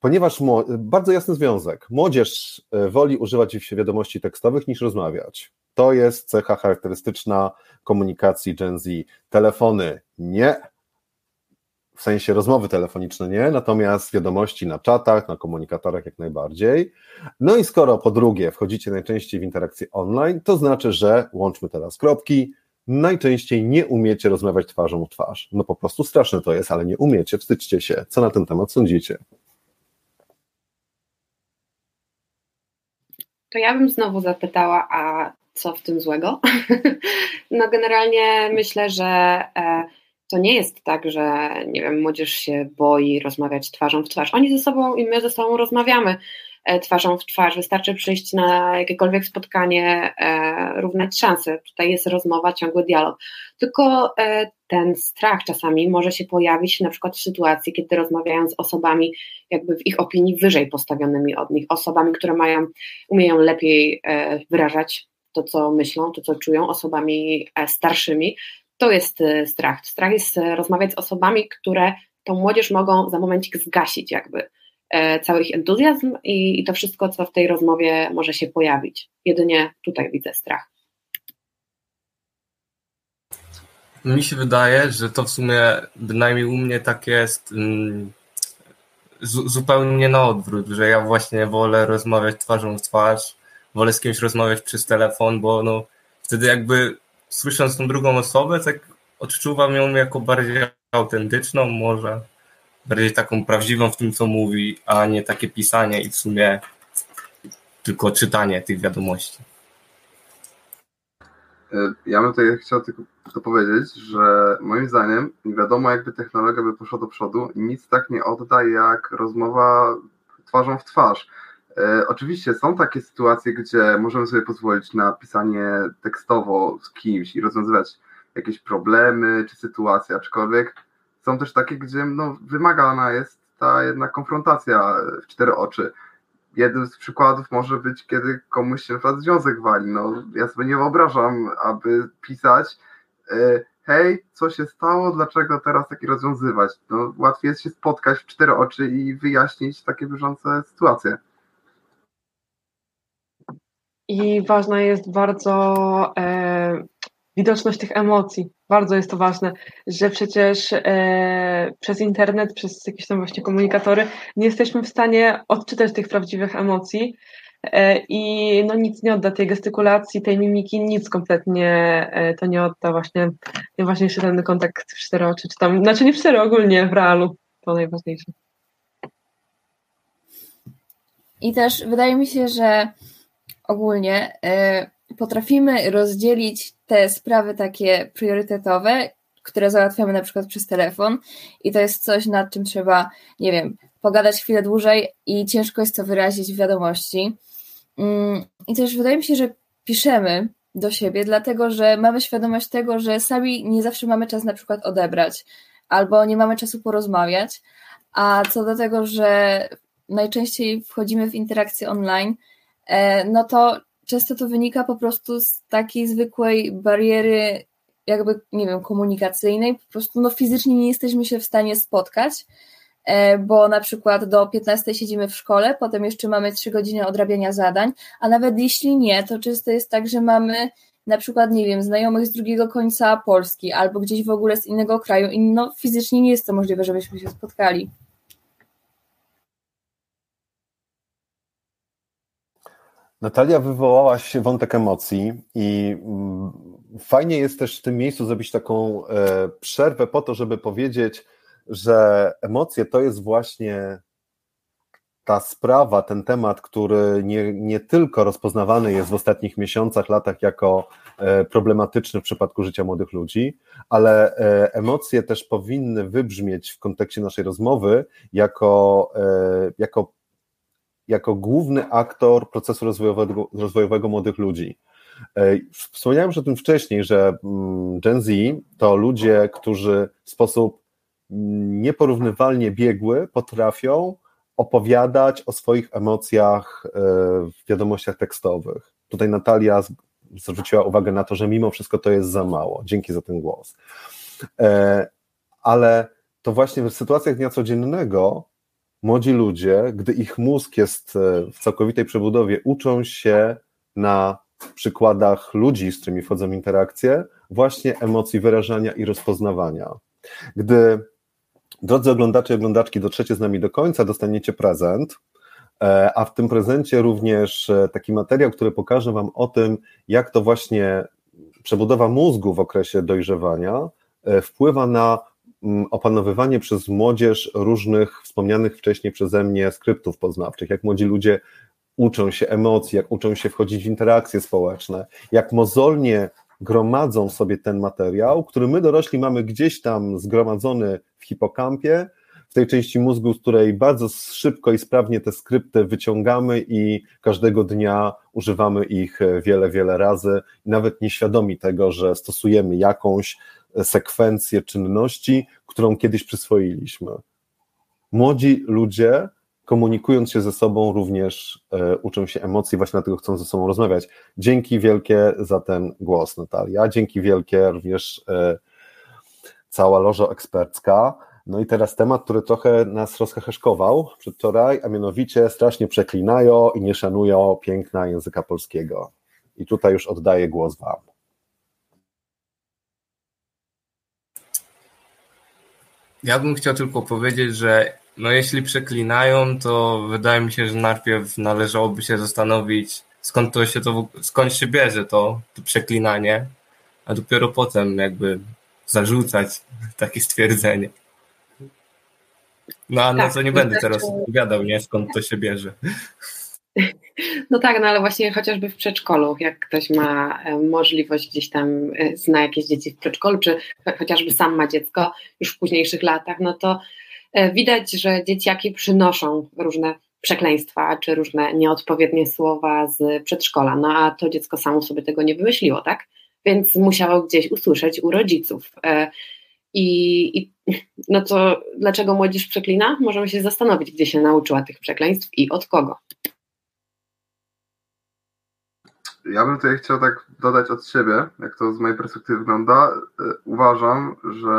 ponieważ bardzo jasny związek, młodzież e, woli używać wiadomości tekstowych niż rozmawiać. To jest cecha charakterystyczna komunikacji Gen Z. Telefony nie, w sensie rozmowy telefoniczne nie, natomiast wiadomości na czatach, na komunikatorach jak najbardziej. No i skoro po drugie wchodzicie najczęściej w interakcję online, to znaczy, że łączmy teraz kropki, najczęściej nie umiecie rozmawiać twarzą w twarz. No po prostu straszne to jest, ale nie umiecie, wstydźcie się. Co na ten temat sądzicie? To ja bym znowu zapytała, a co w tym złego? no generalnie myślę, że e, to nie jest tak, że nie wiem, młodzież się boi rozmawiać twarzą w twarz. Oni ze sobą i my ze sobą rozmawiamy e, twarzą w twarz. Wystarczy przyjść na jakiekolwiek spotkanie, e, równać szanse. Tutaj jest rozmowa, ciągły dialog. Tylko e, ten strach czasami może się pojawić na przykład w sytuacji, kiedy rozmawiają z osobami jakby w ich opinii wyżej postawionymi od nich, osobami, które mają, umieją lepiej wyrażać to, co myślą, to, co czują, osobami starszymi, to jest e, strach. Strach jest e, rozmawiać z osobami, które tą młodzież mogą za momencik zgasić, jakby e, cały ich entuzjazm i, to wszystko, co w tej rozmowie może się pojawić. Jedynie tutaj widzę strach. Mi się wydaje, że to w sumie bynajmniej u mnie tak jest mm, zupełnie na odwrót, że ja właśnie wolę rozmawiać twarzą w twarz, wolę z kimś rozmawiać przez telefon, bo no, wtedy jakby słysząc tą drugą osobę, tak odczuwam ją jako bardziej autentyczną, może bardziej taką prawdziwą w tym, co mówi, a nie takie pisanie i w sumie tylko czytanie tych wiadomości. E, ja bym tutaj chciał tylko to powiedzieć, że moim zdaniem nie wiadomo jakby technologia by poszła do przodu, nic tak nie odda jak rozmowa twarzą w twarz. E, oczywiście są takie sytuacje, gdzie możemy sobie pozwolić na pisanie tekstowo z kimś i rozwiązywać jakieś problemy czy sytuacje, aczkolwiek są też takie, gdzie no, wymagana jest ta jedna konfrontacja w cztery oczy. Jednym z przykładów może być, kiedy komuś się na związek wali. No, ja sobie nie wyobrażam, aby pisać e, hej, co się stało, dlaczego teraz takie rozwiązywać? No, łatwiej jest się spotkać w cztery oczy i wyjaśnić takie bieżące sytuacje. I ważna jest bardzo e, widoczność tych emocji. Bardzo jest to ważne, że przecież e, przez internet, przez jakieś tam właśnie komunikatory nie jesteśmy w stanie odczytać tych prawdziwych emocji e, i no nic nie odda tej gestykulacji, tej mimiki, nic kompletnie e, to nie odda właśnie najważniejszy ten kontakt w cztery oczy, czy tam, znaczy nie w cztery, ogólnie w realu, to najważniejsze. I też wydaje mi się, że ogólnie y, potrafimy rozdzielić te sprawy takie priorytetowe, które załatwiamy na przykład przez telefon i to jest coś, nad czym trzeba, nie wiem, pogadać chwilę dłużej i ciężko jest to wyrazić w wiadomości. Mm, I też wydaje mi się, że piszemy do siebie, dlatego że mamy świadomość tego, że sami nie zawsze mamy czas na przykład odebrać, albo nie mamy czasu porozmawiać, a co do tego, że najczęściej wchodzimy w interakcję online, E, no to często to wynika po prostu z takiej zwykłej bariery, jakby, nie wiem, komunikacyjnej. Po prostu no, fizycznie nie jesteśmy się w stanie spotkać, e, bo na przykład do 15 siedzimy w szkole, potem jeszcze mamy 3 godziny odrabiania zadań, a nawet jeśli nie, to często jest tak, że mamy na przykład, nie wiem, znajomych z drugiego końca Polski albo gdzieś w ogóle z innego kraju i no, fizycznie nie jest to możliwe, żebyśmy się spotkali. Natalia, wywołałaś wątek emocji i mm, fajnie jest też w tym miejscu zrobić taką e, przerwę po to, żeby powiedzieć, że emocje to jest właśnie ta sprawa, ten temat, który nie, nie tylko rozpoznawany jest w ostatnich miesiącach, latach jako e, problematyczny w przypadku życia młodych ludzi, ale e, emocje też powinny wybrzmieć w kontekście naszej rozmowy jako, jako, jako główny aktor procesu rozwojowego, rozwojowego młodych ludzi. Wspomniałem już o tym wcześniej, że mm, Gen Z to ludzie, którzy w sposób nieporównywalnie biegły potrafią opowiadać o swoich emocjach e, w wiadomościach tekstowych. Tutaj Natalia zwróciła uwagę na to, że mimo wszystko to jest za mało. Dzięki za ten głos. E, ale to właśnie w sytuacjach dnia codziennego młodzi ludzie, gdy ich mózg jest e, w całkowitej przebudowie, uczą się na przykładach ludzi, z którymi wchodzą w interakcje, właśnie emocji wyrażania i rozpoznawania. Gdy Drodzy oglądacze i oglądaczki, dotrzecie z nami do końca, dostaniecie prezent, e, a w tym prezencie również e, taki materiał, który pokaże Wam o tym, jak to właśnie przebudowa mózgu w okresie dojrzewania wpływa na opanowywanie przez młodzież różnych wspomnianych wcześniej przeze mnie skryptów poznawczych, jak młodzi ludzie uczą się emocji, jak uczą się wchodzić w interakcje społeczne, jak mozolnie gromadzą sobie ten materiał, który my dorośli mamy gdzieś tam zgromadzony w hipokampie, w tej części mózgu, z której bardzo szybko i sprawnie te skrypty wyciągamy i każdego dnia używamy ich wiele, wiele razy, nawet nieświadomi tego, że stosujemy jakąś sekwencję czynności, którą kiedyś przyswoiliśmy. Młodzi ludzie komunikując się ze sobą, również e, uczą się emocji, właśnie dlatego chcą ze sobą rozmawiać. Dzięki wielkie za ten głos, Natalia. Dzięki wielkie również e, cała loża ekspercka. No i teraz temat, który trochę nas rozheheszkował przedwczoraj, a mianowicie strasznie przeklinają i nie szanują piękna języka polskiego. I tutaj już oddaję głos Wam. Ja bym chciał tylko powiedzieć, że no jeśli przeklinają, to wydaje mi się, że najpierw należałoby się zastanowić, skąd to się to, skąd się bierze to, to przeklinanie, a dopiero potem jakby zarzucać takie stwierdzenie. No a tak, no to nie będę teraz opowiadał, nie, skąd to się bierze. No tak, no ale właśnie chociażby w przedszkolu, jak ktoś ma e, możliwość gdzieś tam, e, zna jakieś dzieci w przedszkolu, czy chociażby sam ma dziecko już w późniejszych latach, no to E, widać, że dzieciaki przynoszą różne przekleństwa czy różne nieodpowiednie słowa z przedszkola, no a to dziecko samo sobie tego nie wymyśliło, tak? Więc musiało gdzieś usłyszeć u rodziców. I, I, no to dlaczego młodzież przeklina? Możemy się zastanowić, gdzie się nauczyła tych przekleństw i od kogo. Ja bym tutaj chciał tak dodać od siebie, jak to z mojej perspektywy wygląda. E, uważam, że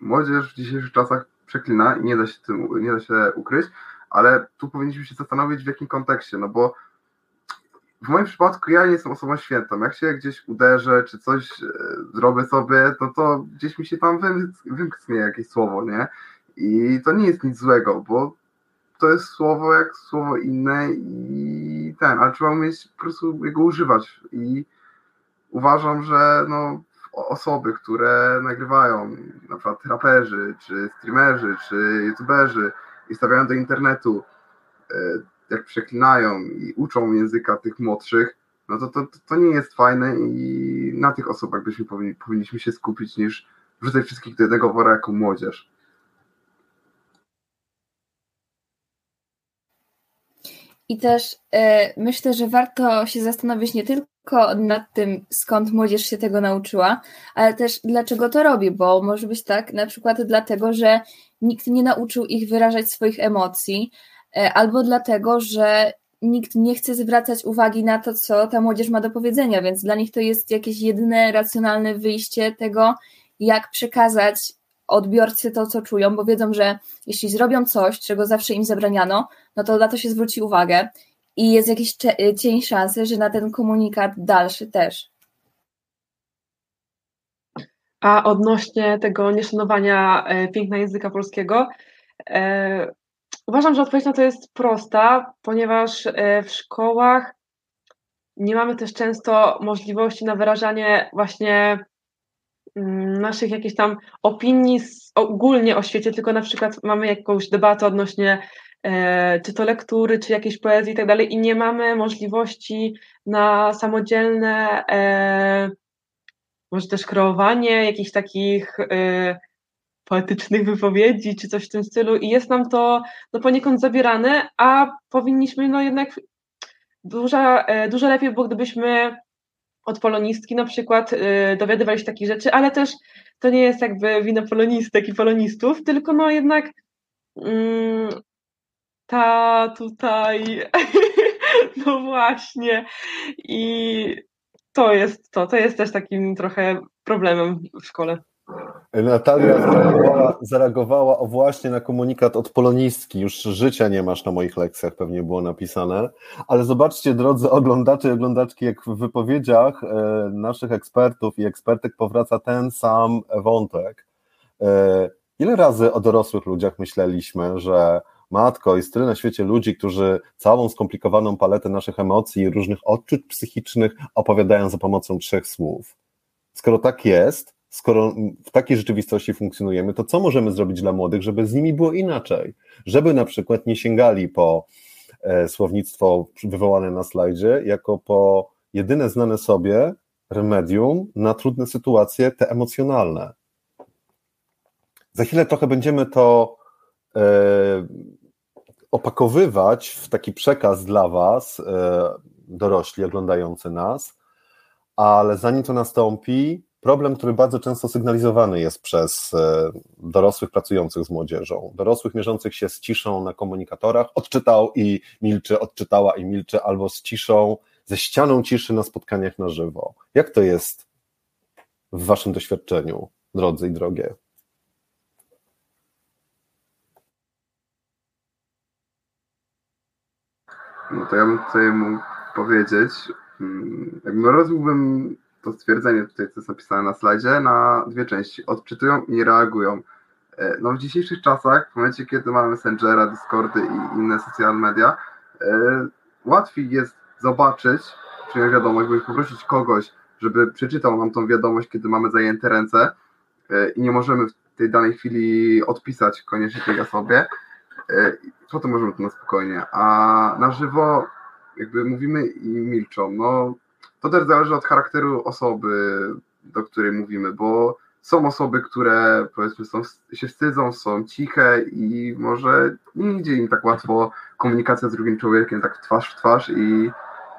młodzież w dzisiejszych czasach przeklina i nie da się tym, nie da się ukryć, ale tu powinniśmy się zastanowić w jakim kontekście, no bo w moim przypadku ja nie jestem osobą świętą. Jak się gdzieś uderzę, czy coś e, zrobię sobie, to to gdzieś mi się tam wymknie jakieś słowo, nie? I to nie jest nic złego, bo to jest słowo jak słowo inne i ten, ale trzeba umieć po prostu jego używać i uważam, że no osoby, które nagrywają, na przykład raperzy, czy streamerzy, czy youtuberzy i stawiają do internetu, e, jak przeklinają i uczą języka tych młodszych, no to, to, to nie jest fajne i na tych osobach byśmy powinni, powinniśmy się skupić, niż wrzucać wszystkich do jednego wora jako młodzież. I też y, myślę, że warto się zastanowić nie tylko nad tym, skąd młodzież się tego nauczyła, ale też dlaczego to robi, bo może być tak na przykład dlatego, że nikt nie nauczył ich wyrażać swoich emocji, y, albo dlatego, że nikt nie chce zwracać uwagi na to, co ta młodzież ma do powiedzenia, więc dla nich to jest jakieś jedyne racjonalne wyjście tego, jak przekazać odbiorcy to, co czują, bo wiedzą, że jeśli zrobią coś, czego zawsze im zabraniano, no to na to się zwróci uwagę i jest jakiś cień szansy, że na ten komunikat dalszy też. A odnośnie tego nieszanowania e, piękna języka polskiego, e, uważam, że odpowiedź na to jest prosta, ponieważ e, w szkołach nie mamy też często możliwości na wyrażanie właśnie naszych jakichś tam opinii ogólnie o świecie, tylko na przykład mamy jakąś debatę odnośnie e, czy to lektury, czy jakiejś poezji i tak dalej i nie mamy możliwości na samodzielne e, może też kreowanie jakichś takich e, poetycznych wypowiedzi, czy coś w tym stylu i jest nam to no, poniekąd zabierane, a powinniśmy no jednak duża, e, dużo lepiej było, gdybyśmy od polonistki na przykład e, dowiadywali się takich rzeczy, ale też to nie jest jakby wina polonistek i polonistów, tylko no jednak mm, ta tutaj, no właśnie i to jest to, to jest też takim trochę problemem w szkole. Natalia zareagowała, zareagowała o właśnie na komunikat od polonistki. Już życia nie masz na moich lekcjach, pewnie było napisane. Ale zobaczcie, drodzy oglądacze i oglądaczki, jak w wypowiedziach e, naszych ekspertów i ekspertek powraca ten sam wątek. E, ile razy o dorosłych ludziach myśleliśmy, że matko, jest tyle na świecie ludzi, którzy całą skomplikowaną paletę naszych emocji i różnych odczuć psychicznych opowiadają za pomocą trzech słów. Skoro tak jest, skoro w takiej rzeczywistości funkcjonujemy, to co możemy zrobić dla młodych, żeby z nimi było inaczej? Żeby na przykład nie sięgali po e, słownictwo wywołane na slajdzie, jako po jedyne znane sobie remedium na trudne sytuacje, te emocjonalne. Za chwilę trochę będziemy to e, opakowywać w taki przekaz dla Was, e, dorośli oglądający nas, ale zanim to nastąpi, problem, który bardzo często sygnalizowany jest przez e, dorosłych pracujących z młodzieżą, dorosłych mierzących się z ciszą na komunikatorach, odczytał i milczy, odczytała i milczy, albo z ciszą, ze ścianą ciszy na spotkaniach na żywo. Jak to jest w Waszym doświadczeniu, drodzy i drogie? No to ja bym tutaj mógł powiedzieć, mm, rozbiłbym to stwierdzenie tutaj, co jest napisane na slajdzie, na dwie części. Odczytują i reagują. E, no w dzisiejszych czasach, w momencie, kiedy mamy Messengera, Discordy i inne social media, e, łatwiej jest zobaczyć, przyjąć wiadomość, bądź poprosić kogoś, żeby przeczytał nam tą wiadomość, kiedy mamy zajęte ręce e, i nie możemy w tej danej chwili odpisać koniecznie tej osobie, potem możemy to na spokojnie. A na żywo jakby mówimy i milczą. No to też zależy od charakteru osoby, do której mówimy, bo są osoby, które powiedzmy są, się wstydzą, są ciche i może nie idzie im tak łatwo komunikacja z drugim człowiekiem, tak twarz w twarz i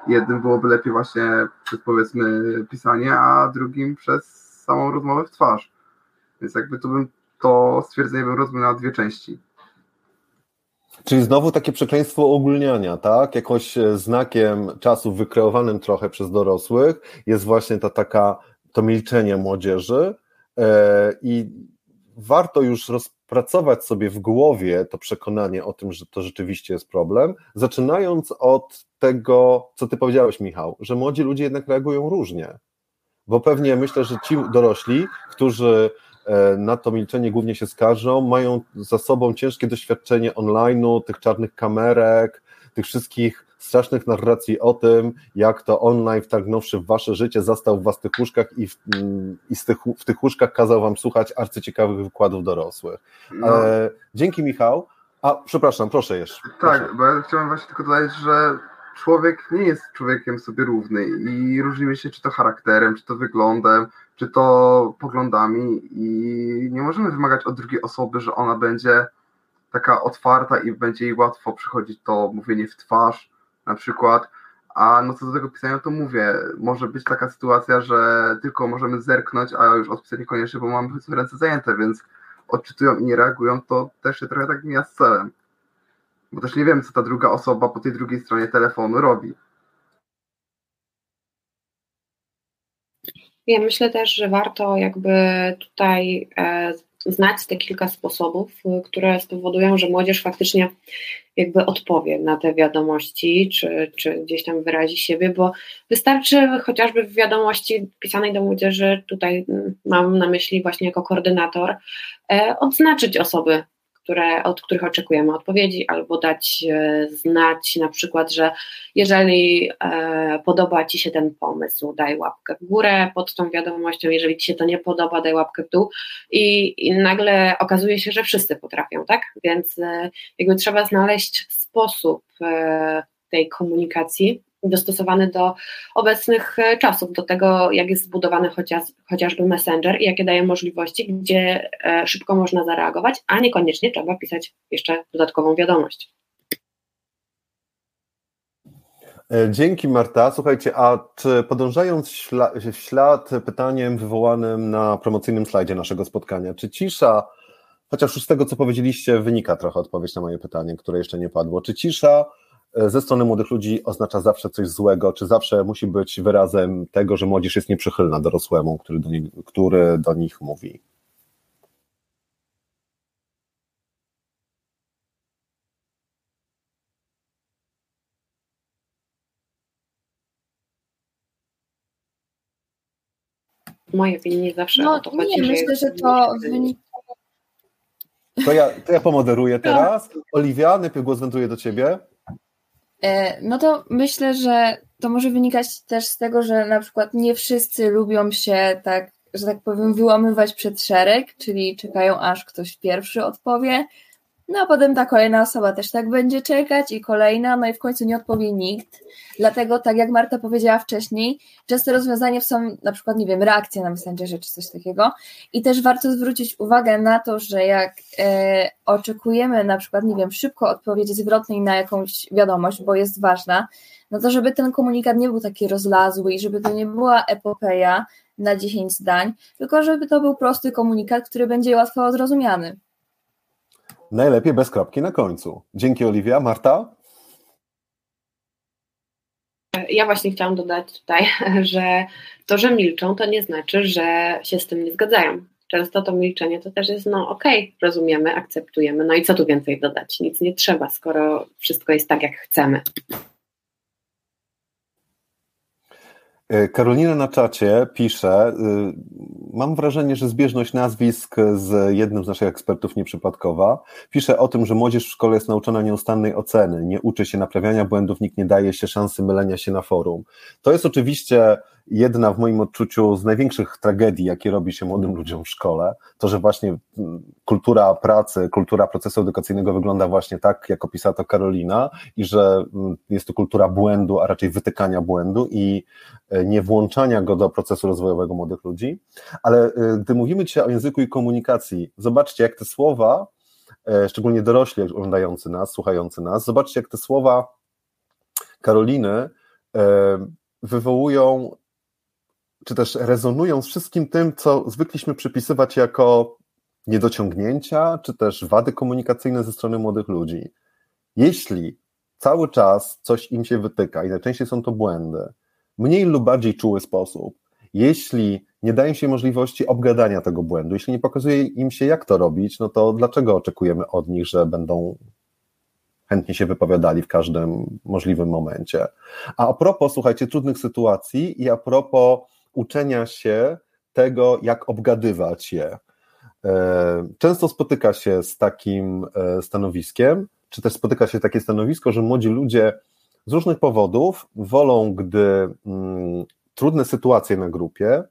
jednym byłoby lepiej właśnie przez powiedzmy pisanie, a drugim przez samą rozmowę w twarz. Więc jakby to bym to stwierdzenie bym na dwie części. Czyli znowu takie przekleństwo ogólniania, tak? Jakoś e, znakiem czasu wykreowanym trochę przez dorosłych jest właśnie ta taka, to milczenie młodzieży e, i warto już rozpracować sobie w głowie to przekonanie o tym, że to rzeczywiście jest problem, zaczynając od tego, co ty powiedziałeś, Michał, że młodzi ludzie jednak reagują różnie. Bo pewnie myślę, że ci dorośli, którzy na to milczenie głównie się skarżą, mają za sobą ciężkie doświadczenie online'u, tych czarnych kamerek, tych wszystkich strasznych narracji o tym, jak to online wtargnąwszy w wasze życie, zastał was w tych łóżkach i, w, mm, i z tych, w tych łóżkach kazał wam słuchać arcyciekawych wykładów dorosłych. No. E, dzięki Michał. A, przepraszam, proszę jeszcze. Tak, proszę. bo ja chciałem właśnie tylko dodać, że człowiek nie jest człowiekiem sobie równy i różnimy się czy to charakterem, czy to wyglądem, czy to poglądami i nie możemy wymagać od drugiej osoby, że ona będzie taka otwarta i będzie jej łatwo przychodzić to mówienie w twarz na przykład, a no co do tego pisania to mówię, może być taka sytuacja, że tylko możemy zerknąć, a już odpisać niekoniecznie, bo mamy ręce zajęte, więc odczytują i nie reagują, to też się trochę tak mija z celem. Bo też nie wiem, co ta druga osoba po tej drugiej stronie telefonu robi. Ja myślę też, że warto jakby tutaj e, znać te kilka sposobów, które spowodują, że młodzież faktycznie jakby odpowie na te wiadomości, czy, czy gdzieś tam wyrazi siebie, bo wystarczy chociażby w wiadomości pisanej do młodzieży, tutaj mam na myśli właśnie jako koordynator, e, odznaczyć osoby, które, od których oczekujemy odpowiedzi, albo dać e, znać na przykład, że jeżeli e, podoba Ci się ten pomysł, daj łapkę w górę pod tą wiadomością, jeżeli Ci się to nie podoba, daj łapkę w dół. I, i nagle okazuje się, że wszyscy potrafią, tak? Więc e, jakby trzeba znaleźć sposób tej komunikacji dostosowany do obecnych e, czasów, do tego, jak jest zbudowany chociaż, chociażby Messenger i jakie daje możliwości, gdzie e, szybko można zareagować, a niekoniecznie trzeba pisać jeszcze dodatkową wiadomość. E, dzięki Marta. Słuchajcie, a czy podążając w ślad pytaniem wywołanym na promocyjnym slajdzie naszego spotkania, czy cisza, chociaż już z tego co powiedzieliście wynika trochę odpowiedź na moje pytanie, które jeszcze nie padło, czy cisza ze strony młodych ludzi oznacza zawsze coś złego, czy zawsze musi być wyrazem tego, że młodzież jest nieprzychylna dorosłemu, który do, nie, który do nich mówi? W mojej opinii nie zawsze no, o to chodzi. Nie, myślę, że to wynika to ja, to ja pomoderuję teraz. Oliwia, najpierw głos wędruje do ciebie. E, no to myślę, że to może wynikać też z tego, że na przykład nie wszyscy lubią się tak, że tak powiem, wyłamywać przed szereg, czyli czekają aż ktoś pierwszy odpowie, no a potem ta kolejna osoba też tak będzie czekać i kolejna, no i w końcu nie odpowie nikt. Dlatego, tak jak Marta powiedziała wcześniej, często rozwiązania są na przykład, nie wiem, reakcja na Messengerze czy coś takiego. I też warto zwrócić uwagę na to, że jak e, oczekujemy na przykład, nie wiem, szybko odpowiedzi zwrotnej na jakąś wiadomość, bo jest ważna, no to żeby ten komunikat nie był taki rozlazły i żeby to nie była epopeja na 10 zdań, tylko żeby to był prosty komunikat, który będzie łatwo zrozumiany. Najlepiej bez kropki na końcu. Dzięki Oliwia. Marta? Ja właśnie chciałam dodać tutaj, że to, że milczą, to nie znaczy, że się z tym nie zgadzają. Często to milczenie to też jest, no okej, okay, rozumiemy, akceptujemy, no i co tu więcej dodać? Nic nie trzeba, skoro wszystko jest tak, jak chcemy. E, Karolina na czacie pisze, y, mam wrażenie, że zbieżność nazwisk z jednym z naszych ekspertów nieprzypadkowa. Pisze o tym, że młodzież w szkole jest nauczona nieustannej oceny, nie uczy się naprawiania błędów, nikt nie daje się szansy mylenia się na forum. To jest oczywiście jedna w moim odczuciu z największych tragedii, jakie robi się młodym ludziom w szkole, to, że właśnie kultura pracy, kultura procesu edukacyjnego wygląda właśnie tak, jak opisała to Karolina i że jest to kultura błędu, a raczej wytykania błędu i e, nie włączania go do procesu rozwojowego młodych ludzi. Ale e, gdy mówimy dzisiaj o języku i komunikacji, zobaczcie, jak te słowa, e, szczególnie dorośli oglądający nas, słuchający nas, zobaczcie, jak te słowa Karoliny wywołują czy też rezonują z wszystkim tym, co zwykliśmy przypisywać jako niedociągnięcia, czy też wady komunikacyjne ze strony młodych ludzi. Jeśli cały czas coś im się wytyka i najczęściej są to błędy, mniej lub bardziej czuły sposób, jeśli nie daje się możliwości obgadania tego błędu, jeśli nie pokazuje im się, jak to robić, no to dlaczego oczekujemy od nich, że będą chętnie się wypowiadali w każdym możliwym momencie? A a propos, słuchajcie, trudnych sytuacji i a propos uczenia się tego, jak obgadywać je. E, często spotyka się z takim e, stanowiskiem, czy też spotyka się takie stanowisko, że młodzi ludzie z różnych powodów wolą, gdy mm, trudne sytuacje na grupie,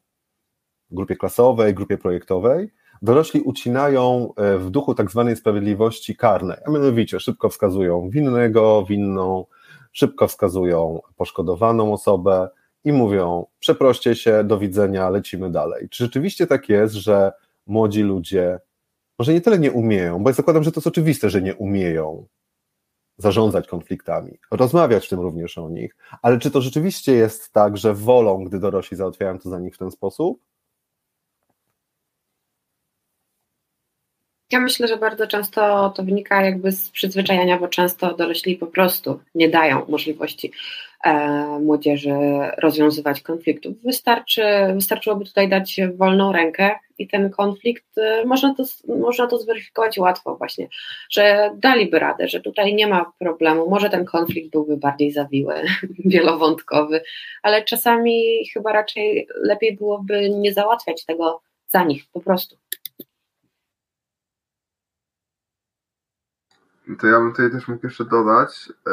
grupie klasowej, grupie projektowej, dorośli ucinają e, w duchu tak zwanej sprawiedliwości karnej, a mianowicie szybko wskazują winnego, winną, szybko wskazują poszkodowaną osobę, i mówią: przeproście się, do widzenia, lecimy dalej. Czy rzeczywiście tak jest, że młodzi ludzie może nie tyle nie umieją, bo ja zakładam, że to jest oczywiste, że nie umieją zarządzać konfliktami, rozmawiać w tym również o nich, ale czy to rzeczywiście jest tak, że wolą, gdy dorośli załatwiają to za nich w ten sposób? Ja myślę, że bardzo często to wynika jakby z przyzwyczajenia, bo często dorośli po prostu nie dają możliwości młodzieży rozwiązywać konfliktów. Wystarczy, wystarczyłoby tutaj dać wolną rękę i ten konflikt e, można to, można to zweryfikować łatwo właśnie, że daliby radę, że tutaj nie ma problemu. Może ten konflikt byłby bardziej zawiły, wielowątkowy, ale czasami chyba raczej lepiej byłoby nie załatwiać tego za nich po prostu. To ja bym tutaj też mógł jeszcze dodać e,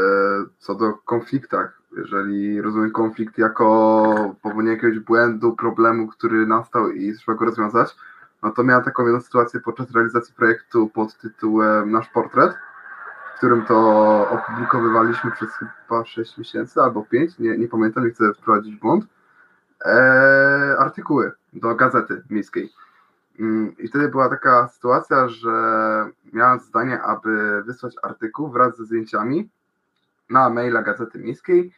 co do konfliktach. Jeżeli rozumiem konflikt jako popełnienie jakiegoś błędu, problemu, który nastał i trzeba go rozwiązać, no to miałem taką jedną sytuację podczas realizacji projektu pod tytułem Nasz Portret, w którym to opublikowywaliśmy przez chyba 6 miesięcy albo 5, nie, nie pamiętam, nie chcę wprowadzić błąd, e, artykuły do gazety miejskiej. Mm, I wtedy była taka sytuacja, że miałem zadanie, aby wysłać artykuł wraz ze zdjęciami na maila Gazety Miejskiej,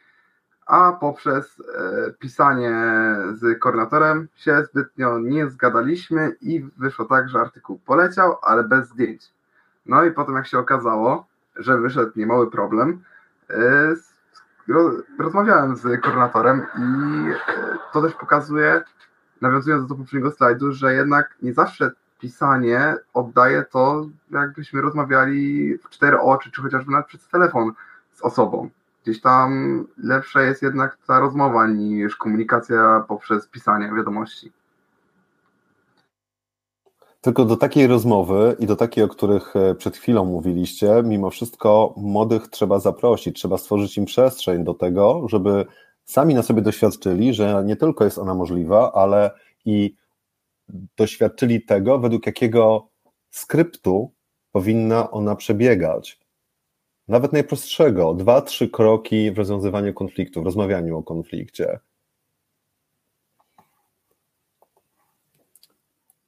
a poprzez e, pisanie z koordynatorem się zbytnio nie zgadaliśmy i wyszło tak, że artykuł poleciał, ale bez zdjęć. No i potem jak się okazało, że wyszedł niemały problem, e, rozmawiałem z koordynatorem i e, to też pokazuje, nawiązując do poprzedniego slajdu, że jednak nie zawsze pisanie oddaje to, jakbyśmy rozmawiali w cztery oczy, czy chociażby nawet przez telefon osobą. Gdzieś tam lepsza jest jednak ta rozmowa niż komunikacja poprzez pisanie wiadomości. Tylko do takiej rozmowy i do takiej, o których e, przed chwilą mówiliście, mimo wszystko młodych trzeba zaprosić, trzeba stworzyć im przestrzeń do tego, żeby sami na sobie doświadczyli, że nie tylko jest ona możliwa, ale i doświadczyli tego, według jakiego skryptu powinna ona przebiegać. Nawet najprostszego, dwa, trzy kroki w rozwiązywaniu konfliktu, w rozmawianiu o konflikcie.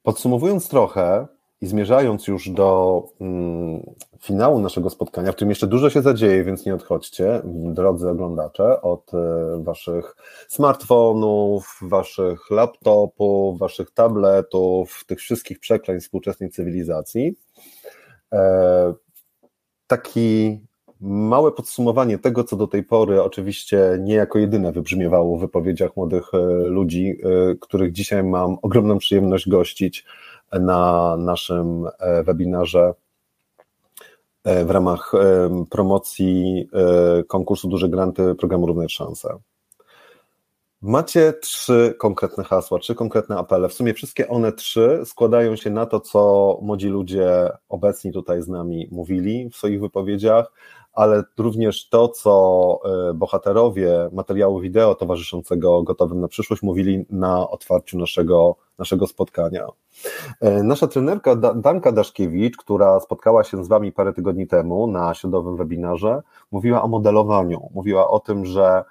Podsumowując trochę i zmierzając już do mm, finału naszego spotkania, w którym jeszcze dużo się zadzieje, więc nie odchodźcie, drodzy oglądacze, od e, waszych smartfonów, waszych laptopów, waszych tabletów, tych wszystkich przekleństw współczesnej cywilizacji. E, taki małe podsumowanie tego, co do tej pory oczywiście nie jako jedyne wybrzmiewało w wypowiedziach młodych e, ludzi, których dzisiaj mam ogromną przyjemność gościć na naszym webinarze E, w ramach e, promocji e, konkursu Duże Granty programu Równe Szanse. Macie trzy konkretne hasła, trzy konkretne apele. W sumie wszystkie one trzy składają się na to, co młodzi ludzie obecni tutaj z nami mówili w swoich wypowiedziach, ale również to, co bohaterowie materiału wideo towarzyszącego Gotowym na przyszłość mówili na otwarciu naszego, naszego spotkania. E, nasza trenerka Danka Daszkiewicz, która spotkała się z Wami parę tygodni temu na środowym webinarze, mówiła o modelowaniu. Mówiła o tym, że e,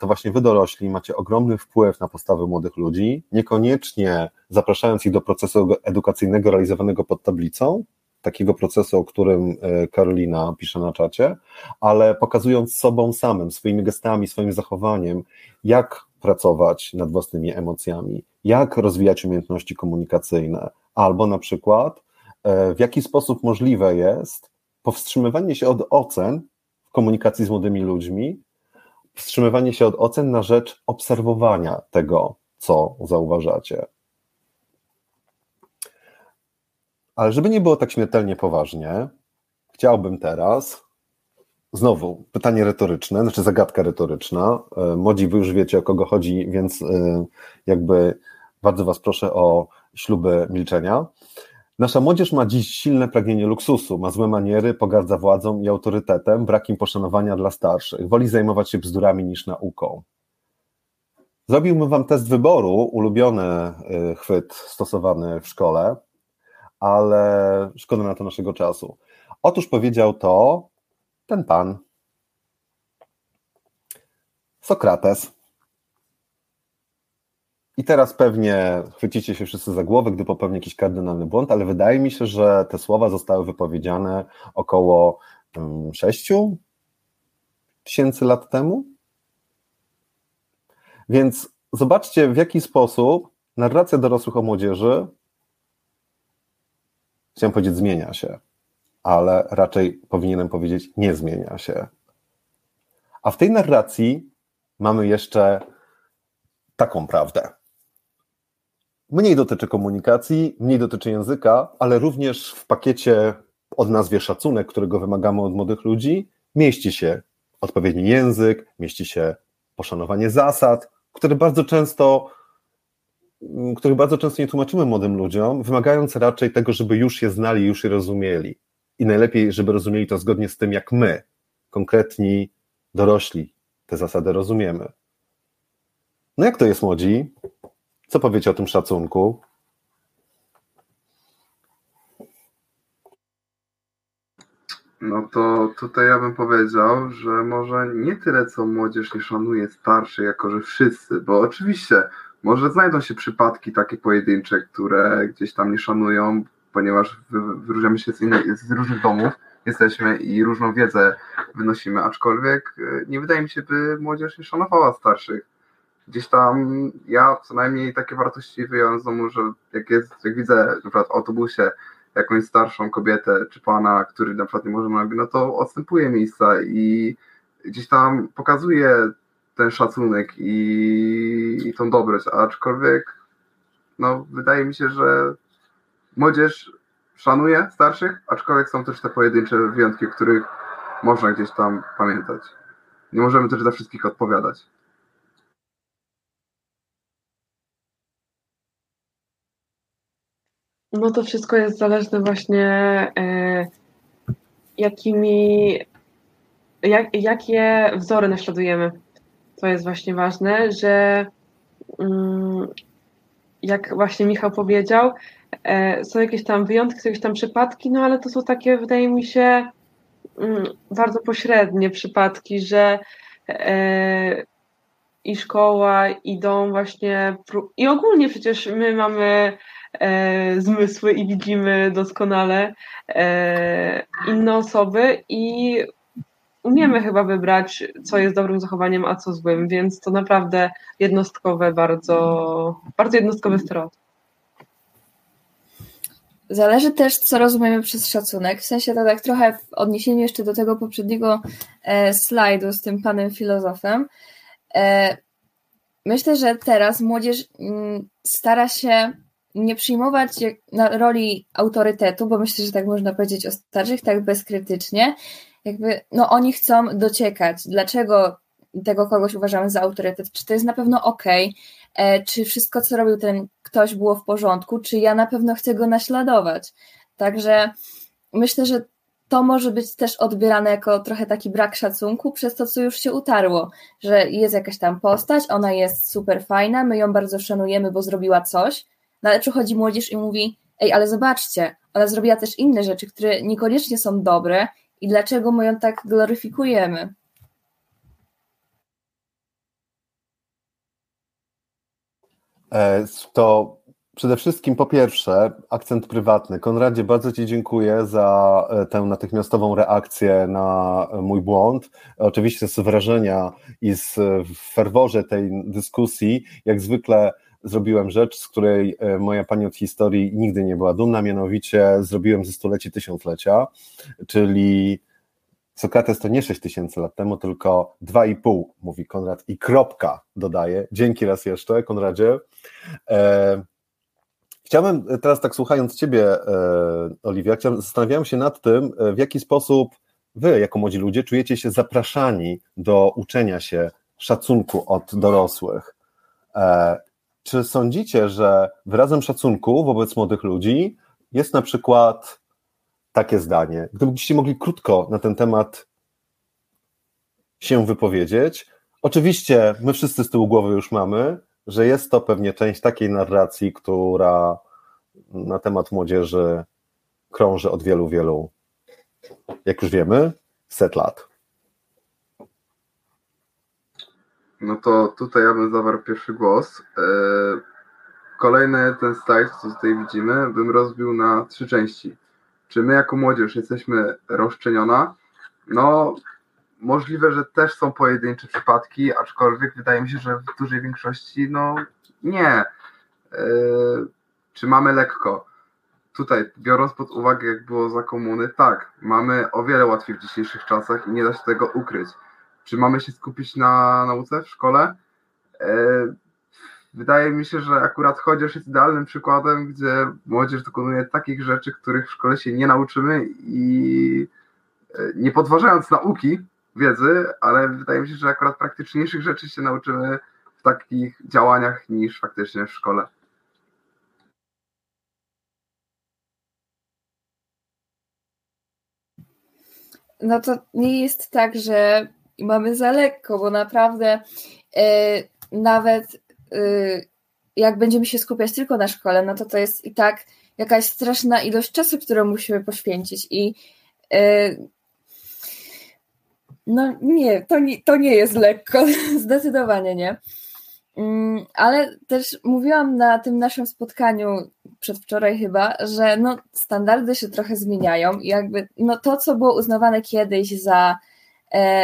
to właśnie Wy dorośli macie ogromny wpływ na postawy młodych ludzi, niekoniecznie zapraszając ich do procesu edukacyjnego realizowanego pod tablicą, takiego procesu, o którym e, Karolina pisze na czacie, ale pokazując sobą samym, swoimi gestami, swoim zachowaniem, jak pracować nad własnymi emocjami, jak rozwijać umiejętności komunikacyjne, albo na przykład e, w jaki sposób możliwe jest powstrzymywanie się od ocen w komunikacji z młodymi ludźmi, wstrzymywanie się od ocen na rzecz obserwowania tego, co zauważacie. Ale żeby nie było tak śmiertelnie poważnie, chciałbym teraz Znowu pytanie retoryczne, znaczy zagadka retoryczna. E, Młodzi, wy już wiecie o kogo chodzi, więc e, jakby bardzo was proszę o śluby milczenia. Nasza młodzież ma dziś silne pragnienie luksusu, ma złe maniery, pogardza władzą i autorytetem, brakiem poszanowania dla starszych, woli zajmować się bzdurami niż nauką. Zrobiłbym wam test wyboru, ulubiony e, chwyt stosowany w szkole, ale szkoda na to naszego czasu. Otóż powiedział to ten pan. Sokrates. I teraz pewnie chwycicie się wszyscy za głowę, gdy popełni jakiś kardynalny błąd, ale wydaje mi się, że te słowa zostały wypowiedziane około 6 mm, tysięcy lat temu. Więc zobaczcie, w jaki sposób narracja dorosłych o młodzieży, chciałem powiedzieć, zmienia się ale raczej powinienem powiedzieć, nie zmienia się. A w tej narracji mamy jeszcze taką prawdę. Mniej dotyczy komunikacji, mniej dotyczy języka, ale również w pakiecie od nazwie szacunek, którego wymagamy od młodych ludzi, mieści się odpowiedni język, mieści się poszanowanie zasad, które bardzo często, których bardzo często nie tłumaczymy młodym ludziom, wymagając raczej tego, żeby już je znali, już je rozumieli. i najlepiej, żeby rozumieli to zgodnie z tym, jak my, konkretni dorośli, te zasady rozumiemy. No jak to jest, młodzi? Co powiecie o tym szacunku? No to tutaj ja bym powiedział, że może nie tyle co młodzież nie szanuje starszych, jako że wszyscy, bo oczywiście może znajdą się przypadki takie pojedyncze, które gdzieś tam nie szanują, ponieważ wyróżniamy się z, z różnych domów, jesteśmy i różną wiedzę wynosimy, aczkolwiek e, nie wydaje mi się, by młodzież nie szanowała starszych. Gdzieś tam ja co najmniej takie wartości wyjąłem z domu, że jak, jest, jak widzę na przykład w autobusie jakąś starszą kobietę czy pana, który na przykład nie może nogi, no to odstępuje miejsca i gdzieś tam pokazuje ten szacunek i, i tą dobroć, aczkolwiek no wydaje mi się, że młodzież szanuje starszych, aczkolwiek są też te pojedyncze wyjątki, których można gdzieś tam pamiętać. Nie możemy też dla wszystkich odpowiadać. No to wszystko jest zależne właśnie e, jakimi, jak, jakie wzory naśladujemy. To jest właśnie ważne, że mm, jak właśnie Michał powiedział, e, są jakieś tam wyjątki, są jakieś tam przypadki, no ale to są takie, wydaje mi się, mm, bardzo pośrednie przypadki, że e, i szkoła, i dom właśnie, i ogólnie przecież my mamy e, zmysły i widzimy doskonale e, inne osoby i umiemy chyba wybrać, co jest dobrym zachowaniem, a co złym, więc to naprawdę jednostkowe, bardzo, bardzo jednostkowy stereotyp. Zależy też, co rozumiemy przez szacunek. W sensie to tak trochę w odniesieniu jeszcze do tego poprzedniego e, slajdu z tym panem filozofem. E, myślę, że teraz młodzież m, mm, stara się nie przyjmować na roli autorytetu, bo myślę, że tak można powiedzieć o starszych, tak bezkrytycznie. Jakby, no oni chcą dociekać, dlaczego tego kogoś uważamy za autorytet, czy to jest na pewno ok, e, czy wszystko, co robił ten ktoś było w porządku, czy ja na pewno chcę go naśladować. Także myślę, że to może być też odbierane jako trochę taki brak szacunku przez to, co już się utarło, że jest jakaś tam postać, ona jest super fajna, my ją bardzo szanujemy, bo zrobiła coś, no ale przychodzi młodzież i mówi, ej, ale zobaczcie, ona zrobiła też inne rzeczy, które niekoniecznie są dobre i dlaczego my ją tak gloryfikujemy? E, to przede wszystkim po pierwsze akcent prywatny. Konradzie, bardzo Ci dziękuję za e, tę natychmiastową reakcję na mój błąd. Oczywiście z wrażenia i z ferworze tej dyskusji, jak zwykle zrobiłem rzecz, z której e, moja pani od historii nigdy nie była dumna, mianowicie zrobiłem ze stuleci tysiąclecia, czyli Sokrates to nie 6 tysięcy lat temu, tylko 2,5, mówi Konrad i kropka dodaje. Dzięki raz jeszcze, Konradzie. E, chciałbym teraz tak słuchając Ciebie, e, Oliwia, zastanawiałem się nad tym, w jaki sposób Wy, jako młodzi ludzie, czujecie się zapraszani do uczenia się szacunku od dorosłych. Czy sądzicie, że wyrazem szacunku wobec młodych ludzi jest na przykład takie zdanie? Gdybyście mogli krótko na ten temat się wypowiedzieć. Oczywiście my wszyscy z tyłu głowy już mamy, że jest to pewnie część takiej narracji, która na temat młodzieży krąży od wielu, wielu, jak już wiemy, set lat. No to tutaj ja bym zawarł pierwszy głos. E, kolejny ten slajd, co tutaj widzimy, bym rozbił na trzy części. Czy my jako młodzież jesteśmy rozczeniona? No, możliwe, że też są pojedyncze przypadki, aczkolwiek wydaje mi się, że w dużej większości no nie. E, czy mamy lekko? Tutaj, biorąc pod uwagę, jak było za komuny, tak, mamy o wiele łatwiej w dzisiejszych czasach i nie da się tego ukryć. Czy mamy się skupić na nauce w szkole? E, wydaje mi się, że akurat chociaż jest idealnym przykładem, gdzie młodzież dokonuje takich rzeczy, których w szkole się nie nauczymy i e, nie podważając nauki, wiedzy, ale wydaje mi się, że akurat praktyczniejszych rzeczy się nauczymy w takich działaniach niż faktycznie w szkole. no to nie jest tak, że mamy za lekko, bo naprawdę e, nawet e, jak będziemy się skupiać tylko na szkole, no to to jest i tak jakaś straszna ilość czasu, którą musimy poświęcić i e, no nie, to nie, to nie jest lekko, zdecydowanie nie. Mm, ale też mówiłam na tym naszym spotkaniu przedwczoraj chyba, że no, standardy się trochę zmieniają i jakby no, to, co było uznawane kiedyś za,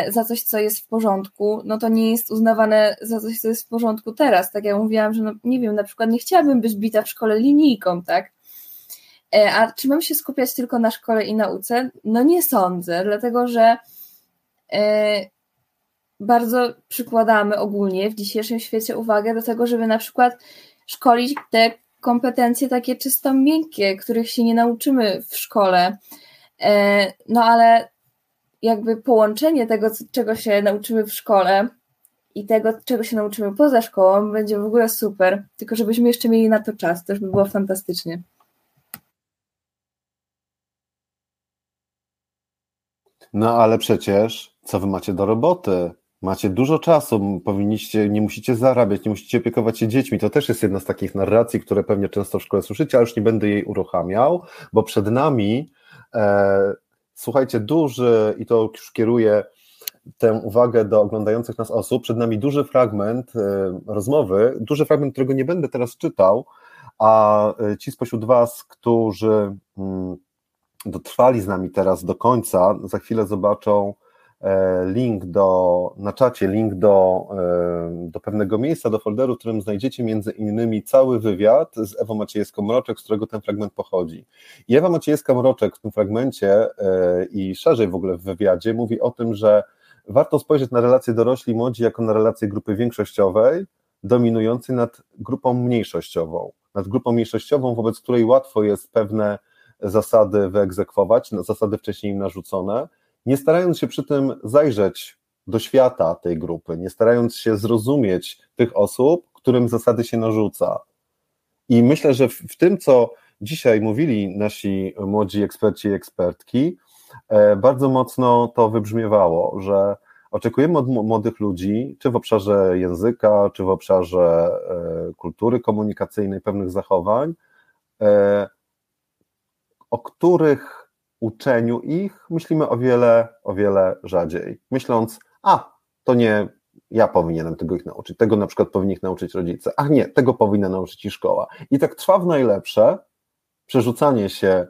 za coś, co jest w porządku, no to nie jest uznawane za coś, co jest w porządku teraz. Tak jak mówiłam, że no, nie wiem, na przykład nie chciałabym być bita w szkole linijką, tak? E, a czy mam się skupiać tylko na szkole i nauce? No nie sądzę, dlatego że e, bardzo przykładamy ogólnie w dzisiejszym świecie uwagę do tego, żeby na przykład szkolić te kompetencje takie czysto miękkie, których się nie nauczymy w szkole. E, no ale jakby połączenie tego, czego się nauczymy w szkole i tego, czego się nauczymy poza szkołą, będzie w ogóle super. Tylko żebyśmy jeszcze mieli na to czas, to już by było fantastycznie. No ale przecież, co wy macie do roboty? Macie dużo czasu, powinniście, nie musicie zarabiać, nie musicie opiekować się dziećmi. To też jest jedna z takich narracji, które pewnie często w szkole słyszycie, ale już nie będę jej uruchamiał, bo przed nami, e, słuchajcie, duży, i to już kieruję tę uwagę do oglądających nas osób, przed nami duży fragment e, rozmowy, duży fragment, którego nie będę teraz czytał, a e, ci spośród Was, którzy mm, dotrwali z nami teraz do końca, za chwilę zobaczą link do, na czacie link do, e, do pewnego miejsca, do folderu, w którym znajdziecie między innymi cały wywiad z Ewą Maciejewską-Mroczek, z którego ten fragment pochodzi. I Ewa Maciejewska-Mroczek w tym fragmencie e, i szerzej w ogóle w wywiadzie mówi o tym, że warto spojrzeć na relacje dorośli młodzi jako na relacje grupy większościowej, dominującej nad grupą mniejszościową. Nad grupą mniejszościową, wobec której łatwo jest pewne zasady wyegzekwować, zasady wcześniej im narzucone, nie starając się przy tym zajrzeć do świata tej grupy, nie starając się zrozumieć tych osób, którym zasady się narzuca. I myślę, że w, w tym, co dzisiaj mówili nasi młodzi eksperci i ekspertki, e, bardzo mocno to wybrzmiewało, że oczekujemy od młodych ludzi, czy w obszarze języka, czy w obszarze e, kultury komunikacyjnej, pewnych zachowań, e, o których uczeniu ich myślimy o wiele, o wiele rzadziej. Myśląc, a to nie ja powinienem tego ich nauczyć, tego na przykład powinni ich nauczyć rodzice, a nie, tego powinna nauczyć i szkoła. I tak trwa w najlepsze przerzucanie się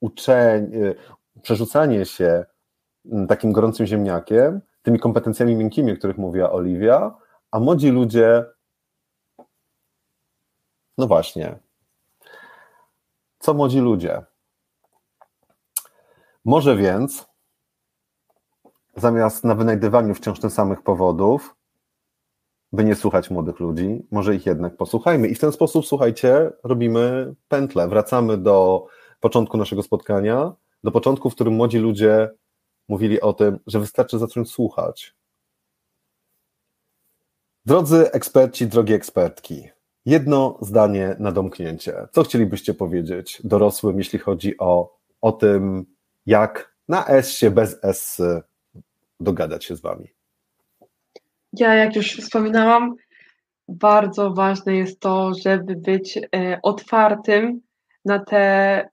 uczeń, y, przerzucanie się mm, takim gorącym ziemniakiem, tymi kompetencjami miękkimi, o których mówiła Oliwia, a młodzi ludzie, no właśnie, co młodzi ludzie? Może więc, zamiast na wynajdywaniu wciąż tych samych powodów, by nie słuchać młodych ludzi, może ich jednak posłuchajmy. I w ten sposób, słuchajcie, robimy pętlę. Wracamy do początku naszego spotkania, do początku, w którym młodzi ludzie mówili o tym, że wystarczy zacząć słuchać. Drodzy eksperci, drogie ekspertki, jedno zdanie na domknięcie. Co chcielibyście powiedzieć dorosłym, jeśli chodzi o, o tym, jak na S się bez S dogadać się z Wami? Ja, jak już wspominałam, bardzo ważne jest to, żeby być e, otwartym na te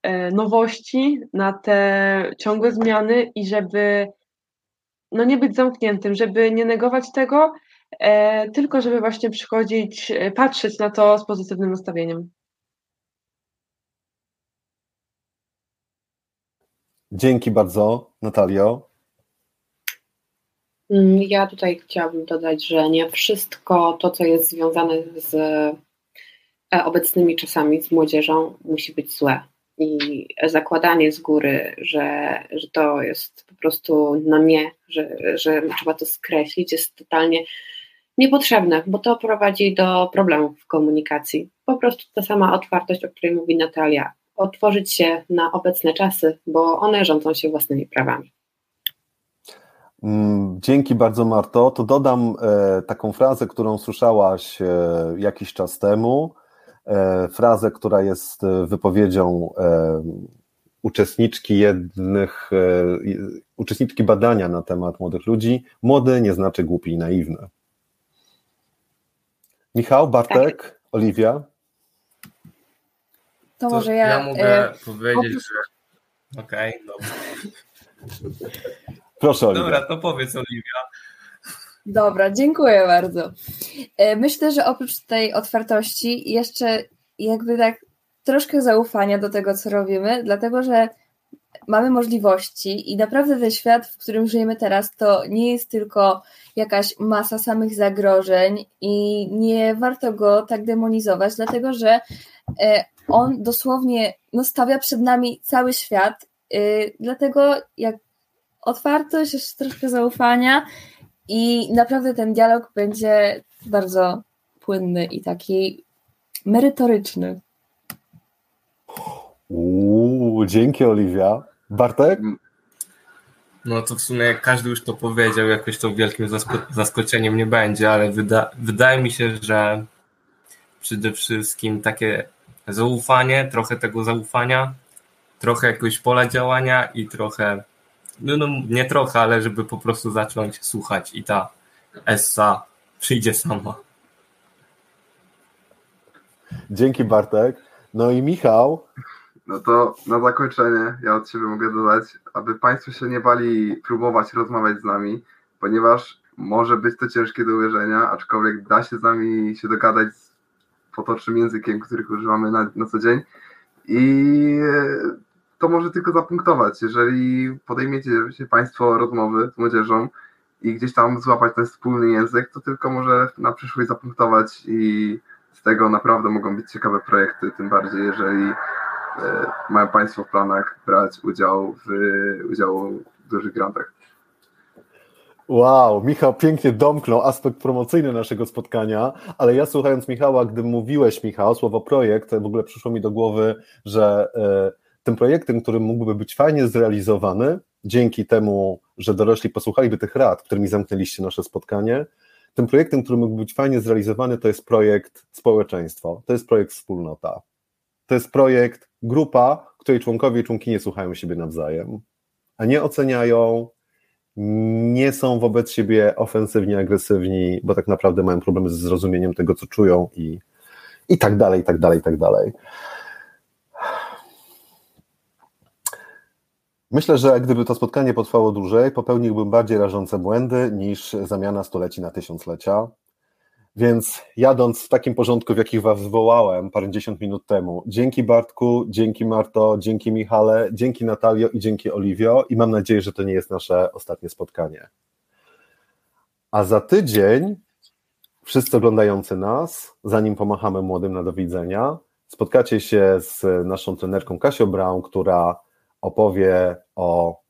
e, nowości, na te ciągłe zmiany i żeby no nie być zamkniętym, żeby nie negować tego, e, tylko żeby właśnie przychodzić, patrzeć na to z pozytywnym nastawieniem. Dzięki bardzo, Natalio. Mm, ja tutaj chciałabym dodać, że nie wszystko to, co jest związane z e, obecnymi czasami, z młodzieżą, musi być złe. I zakładanie z góry, że, że to jest po prostu na nie, że, że trzeba to skreślić, jest totalnie niepotrzebne, bo to prowadzi do problemów w komunikacji. Po prostu ta sama otwartość, o której mówi Natalia, otworzyć się na obecne czasy, bo one rządzą się własnymi prawami. Mm, dzięki bardzo, Marto. To dodam e, taką frazę, którą słyszałaś e, jakiś czas temu. E, frazę, która jest wypowiedzią uczestniczki jednych, uczestniczki badania na temat młodych ludzi. Młody nie znaczy głupi i naiwny. Michał, Bartek, tak. Oliwia. To, to może ja. Ja mogę e, powiedzieć, oprócz... że. Okej, okay, dobra. Proszę, Oliwia. Dobra, to powiedz, Oliwia. Dobra, dziękuję bardzo. E, myślę, że oprócz tej otwartości jeszcze jakby tak troszkę zaufania do tego, co robimy, dlatego że mamy możliwości i naprawdę ten świat, w którym żyjemy teraz, to nie jest tylko jakaś masa samych zagrożeń i nie warto go tak demonizować, dlatego że e, on dosłownie no, stawia przed nami cały świat, e, dlatego jak otwartość, jeszcze troszkę zaufania i naprawdę ten dialog będzie bardzo płynny i taki merytoryczny. Uuu, dzięki Oliwia. Bartek? No to w sumie każdy już to powiedział, jakoś to wielkim zaskoczeniem nie będzie, ale wyda wydaje mi się, że przede wszystkim takie zaufanie, trochę tego zaufania, trochę jakiegoś pola działania i trochę, no, no nie trochę, ale żeby po prostu zacząć słuchać i ta essa przyjdzie sama. Dzięki Bartek. No i Michał. No to na zakończenie ja od siebie mogę dodać, aby Państwo się nie bali próbować rozmawiać z nami, ponieważ może być to ciężkie do uwierzenia, aczkolwiek da się z nami się dogadać z potocznym językiem, których używamy na, na co dzień. I to może tylko zapunktować, jeżeli podejmiecie się Państwo rozmowy z młodzieżą i gdzieś tam złapać ten wspólny język, to tylko może na przyszłość zapunktować i z tego naprawdę mogą być ciekawe projekty, tym bardziej jeżeli e, mają Państwo w planach brać udział w, udział w dużych grantach. Wow, Michał pięknie domknął aspekt promocyjny naszego spotkania, ale ja słuchając Michała, gdy mówiłeś, Michał, słowo projekt, w ogóle przyszło mi do głowy, że y, tym projektem, który mógłby być fajnie zrealizowany, dzięki temu, że dorośli posłuchaliby tych rad, którymi zamknęliście nasze spotkanie, tym projektem, który mógł być fajnie zrealizowany, to jest projekt społeczeństwo, to jest projekt wspólnota. To jest projekt grupa, której członkowie i członkinie słuchają siebie nawzajem, a nie oceniają, nie są wobec siebie ofensywni, agresywni, bo tak naprawdę mają problemy ze zrozumieniem tego, co czują i, i tak dalej, i tak dalej, i tak dalej. Myślę, że gdyby to spotkanie potrwało dłużej, popełniłbym bardziej rażące błędy niż zamiana stuleci na tysiąclecia. Więc jadąc w takim porządku, w jakich Was zwołałem parędziesiąt minut temu, dzięki Bartku, dzięki Marto, dzięki Michale, dzięki Natalio i dzięki Oliwio i mam nadzieję, że to nie jest nasze ostatnie spotkanie. A za tydzień wszyscy oglądający nas, zanim pomachamy młodym na do widzenia, spotkacie się z naszą trenerką Kasią Braun, która opowie o,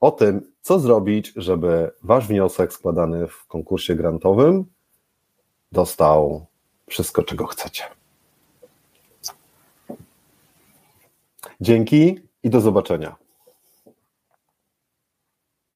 o tym, co zrobić, żeby wasz wniosek składany w konkursie grantowym dostał wszystko, czego chcecie. Dzięki i do zobaczenia.